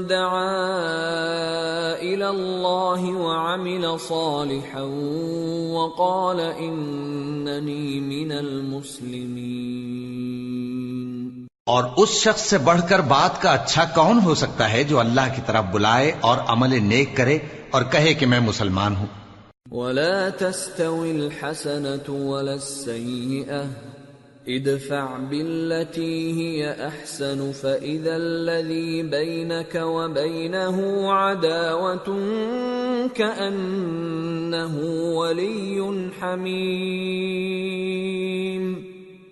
دعا الى الله وعمل صالحا وقال انني من المسلمين اور اس شخص سے بڑھ کر بات کا اچھا کون ہو سکتا ہے جو اللہ کی طرف بلائے اور عمل نیک کرے اور کہے کہ میں مسلمان ہوں؟ ولا تستوي الحسنة ولا السيئة ادفع بالتي هي أحسن فإذا الذي بينك وبينه عداوة كأنه ولي حميم.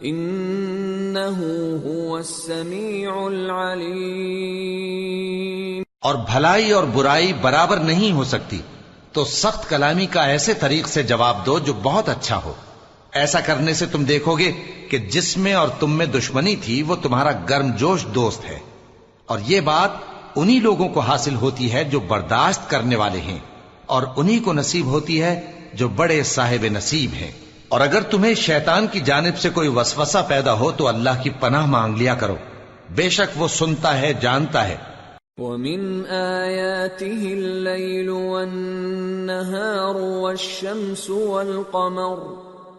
انه هو السميع العليم۔ اور بھلائی اور برائی برابر نہیں ہو سکتی، تو سخت کلامی کا ایسے طریق سے جواب دو جو بہت اچھا ہو۔ ایسا کرنے سے تم دیکھو گے کہ جس میں اور تم میں دشمنی تھی، وہ تمہارا گرم جوش دوست ہے۔ اور یہ بات انہی لوگوں کو حاصل ہوتی ہے جو برداشت کرنے والے ہیں، اور انہی کو نصیب ہوتی ہے جو بڑے صاحب نصیب ہیں۔ اور اگر تمہیں شیطان کی جانب سے کوئی وسوسہ پیدا ہو تو اللہ کی پناہ مانگ لیا کرو۔ بے شک وہ سنتا ہے، جانتا ہے۔ وَمِنْ آيَاتِهِ اللَّيْلُ وَالنَّهَارُ وَالشَّمْسُ وَالْقَمَرُ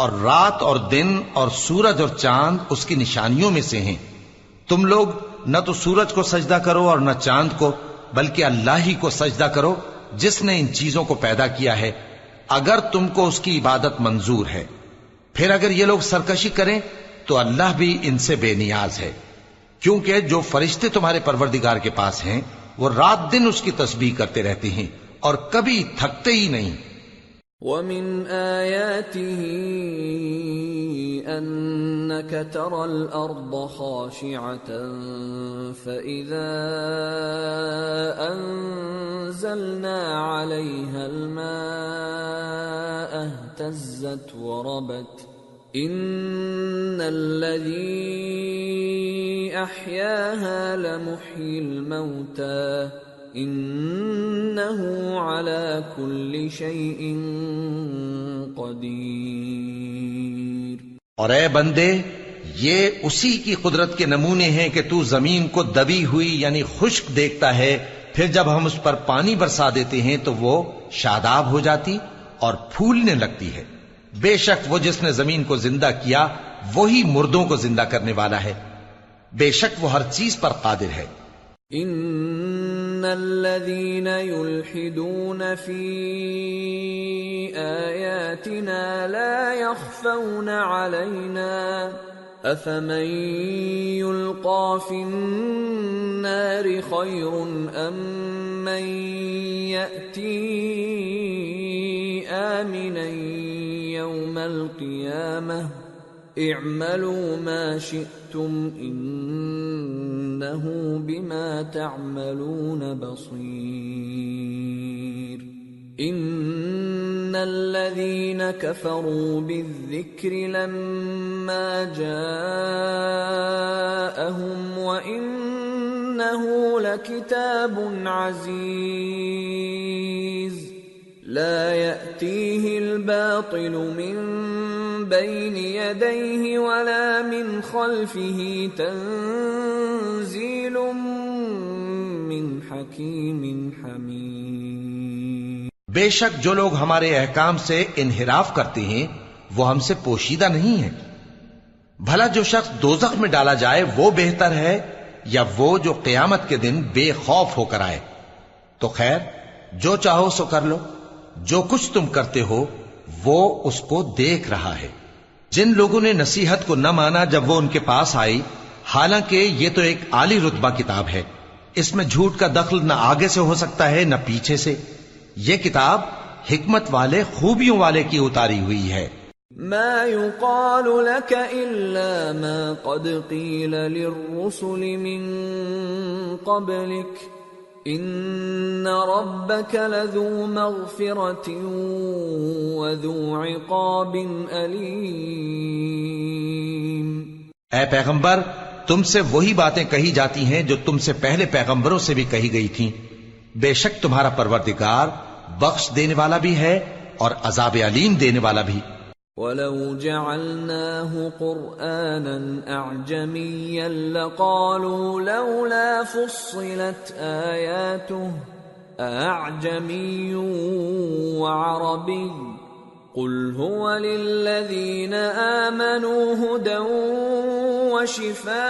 اور رات اور دن اور سورج اور چاند اس کی نشانیوں میں سے ہیں۔ تم لوگ نہ تو سورج کو سجدہ کرو اور نہ چاند کو، بلکہ اللہ ہی کو سجدہ کرو جس نے ان چیزوں کو پیدا کیا ہے۔ اگر تم کو اس کی عبادت منظور ہے۔ پھر اگر یہ لوگ سرکشی کریں تو اللہ بھی ان سے بے نیاز ہے۔ کیونکہ جو فرشتے تمہارے پروردگار کے پاس ہیں، وہ رات دن اس کی تسبیح کرتے رہتے ہیں اور کبھی تھکتے ہی نہیں۔ ومن آياته أنك ترى الأرض خاشعة فإذا أنزلنا عليها الماء اهتزت وربت. إن الذي أحياها لمحيي الموتى. كل شيء قدير۔ اور اے بندے یہ اسی کی قدرت کے نمونے ہیں کہ تو زمین کو دبی ہوئی یعنی خشک دیکھتا ہے پھر جب ہم اس پر پانی برسا دیتے ہیں تو وہ شاداب ہو جاتی اور پھولنے لگتی ہے۔ بے شک وہ جس نے زمین کو زندہ کیا وہی مردوں کو زندہ کرنے والا ہے۔ بے شک وہ ہر چیز پر قادر ہے۔ ان الذين يلحدون في اياتنا لا يخفون علينا افمن يلقى في النار خير ام من ياتي امنا يوم القيامه اعملوا ما شئتم إنه بما تعملون بصير. إن الذين كفروا بالذكر لما جاءهم وإنه لكتاب عزيز. لا ياتيه الباطل من بين يديه ولا من خلفه تنزيل من حكيم حميد. بے شک جو لوگ ہمارے احکام سے انحراف کرتے ہیں، وہ ہم سے پوشیدہ نہیں ہیں۔ بھلا جو شخص دوزخ میں ڈالا جائے، وہ بہتر ہے یا وہ جو قیامت کے دن بے خوف ہو کر آئے۔ تو خیر، جو چاہو سو کر لو۔ جو کچھ تم کرتے ہو، وہ اس کو دیکھ رہا ہے۔ جن لوگوں نے نصیحت کو نہ مانا جب وہ ان کے پاس آئی، حالانکہ یہ تو ایک عالی رتبہ کتاب ہے۔ اس میں جھوٹ کا دخل نہ آگے سے ہو سکتا ہے، نہ پیچھے سے۔ یہ کتاب حکمت والے، خوبیوں والے کی اتاری ہوئی ہے۔ ما يقال لك الا ما قد قيل للرسل من قبلك۔ ان ربك لذو مغفرة وذو عقاب أليم اے پیغمبر، تم سے وہی باتیں کہی جاتی ہیں جو تم سے پہلے پیغمبروں سے بھی کہی گئی تھیں۔ بے شک تمہارا پروردگار بخش دینے والا بھی ہے اور عذاب علیم دینے والا بھی۔ ولو جعلناه قرآنا أعجميا لقالوا لولا فصلت آياته أعجمي وعربي قل هو للذين آمنوا هدى وشفاء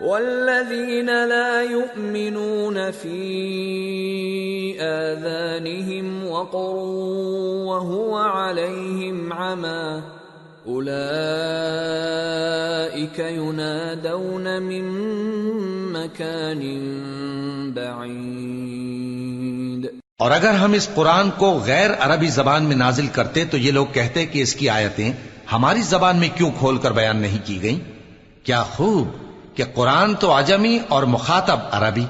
والذين لا يؤمنون في آذانهم وقر وهو عليهم عمى. أولئك ينادون من مكان بعيد اور اگر ہم اس قرآن کو غیر عربی زبان میں نازل کرتے تو یہ لوگ کہتے کہ اس کی آیتیں ہماری زبان میں کیوں کھول کر بیان نہیں کی گئی کیا خوب! کہ قرآن تو آجمی اور مخاطب عربی۔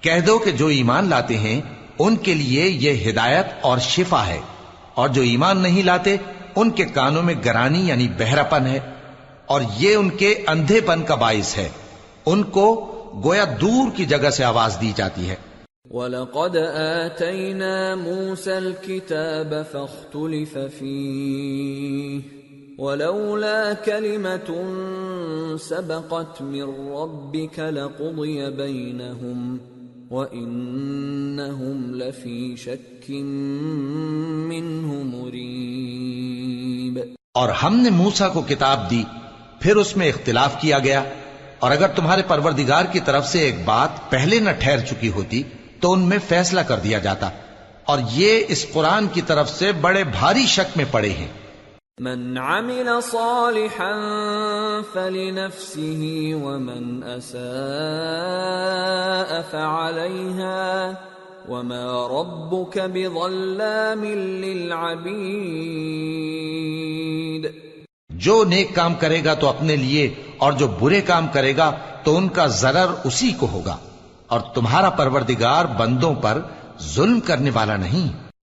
کہہ دو کہ جو ایمان لاتے ہیں، ان کے لیے یہ ہدایت اور شفا ہے۔ اور جو ایمان نہیں لاتے، ان کے کانوں میں گرانی یعنی بہراپن ہے۔ اور یہ ان کے اندھے پن کا باعث ہے۔ ان کو گویا دور کی جگہ سے آواز دی جاتی ہے۔ وَلَقَدْ آتَيْنَا مُوسَى الْكِتَابَ فَاخْتُلِفَ فِيهِ۔ وَلَوْلَا كَلِمَةٌ سَبَقَتْ مِنْ رَبِّكَ لَقُضِيَ بَيْنَهُمْ وَإِنَّهُمْ لَفِي شَكٍّ مِّنْهُ مُرِيبٍ. اور ہم نے موسا کو کتاب دی، پھر اس میں اختلاف کیا گیا۔ اور اگر تمہارے پروردگار کی طرف سے ایک بات پہلے نہ ٹھہر چکی ہوتی، تو ان میں فیصلہ کر دیا جاتا۔ اور یہ اس قرآن کی طرف سے بڑے بھاری شک میں پڑے ہیں۔ من عمل صالحا فلنفسه ومن اساء فعليها وما ربك بظلام للعبيد. جو نیک کام کرے گا تو اپنے لیے اور جو برے کام کرے گا تو ان کا ضرر اسی کو ہوگا اور تمہارا پروردگار بندوں پر ظلم کرنے والا نہیں۔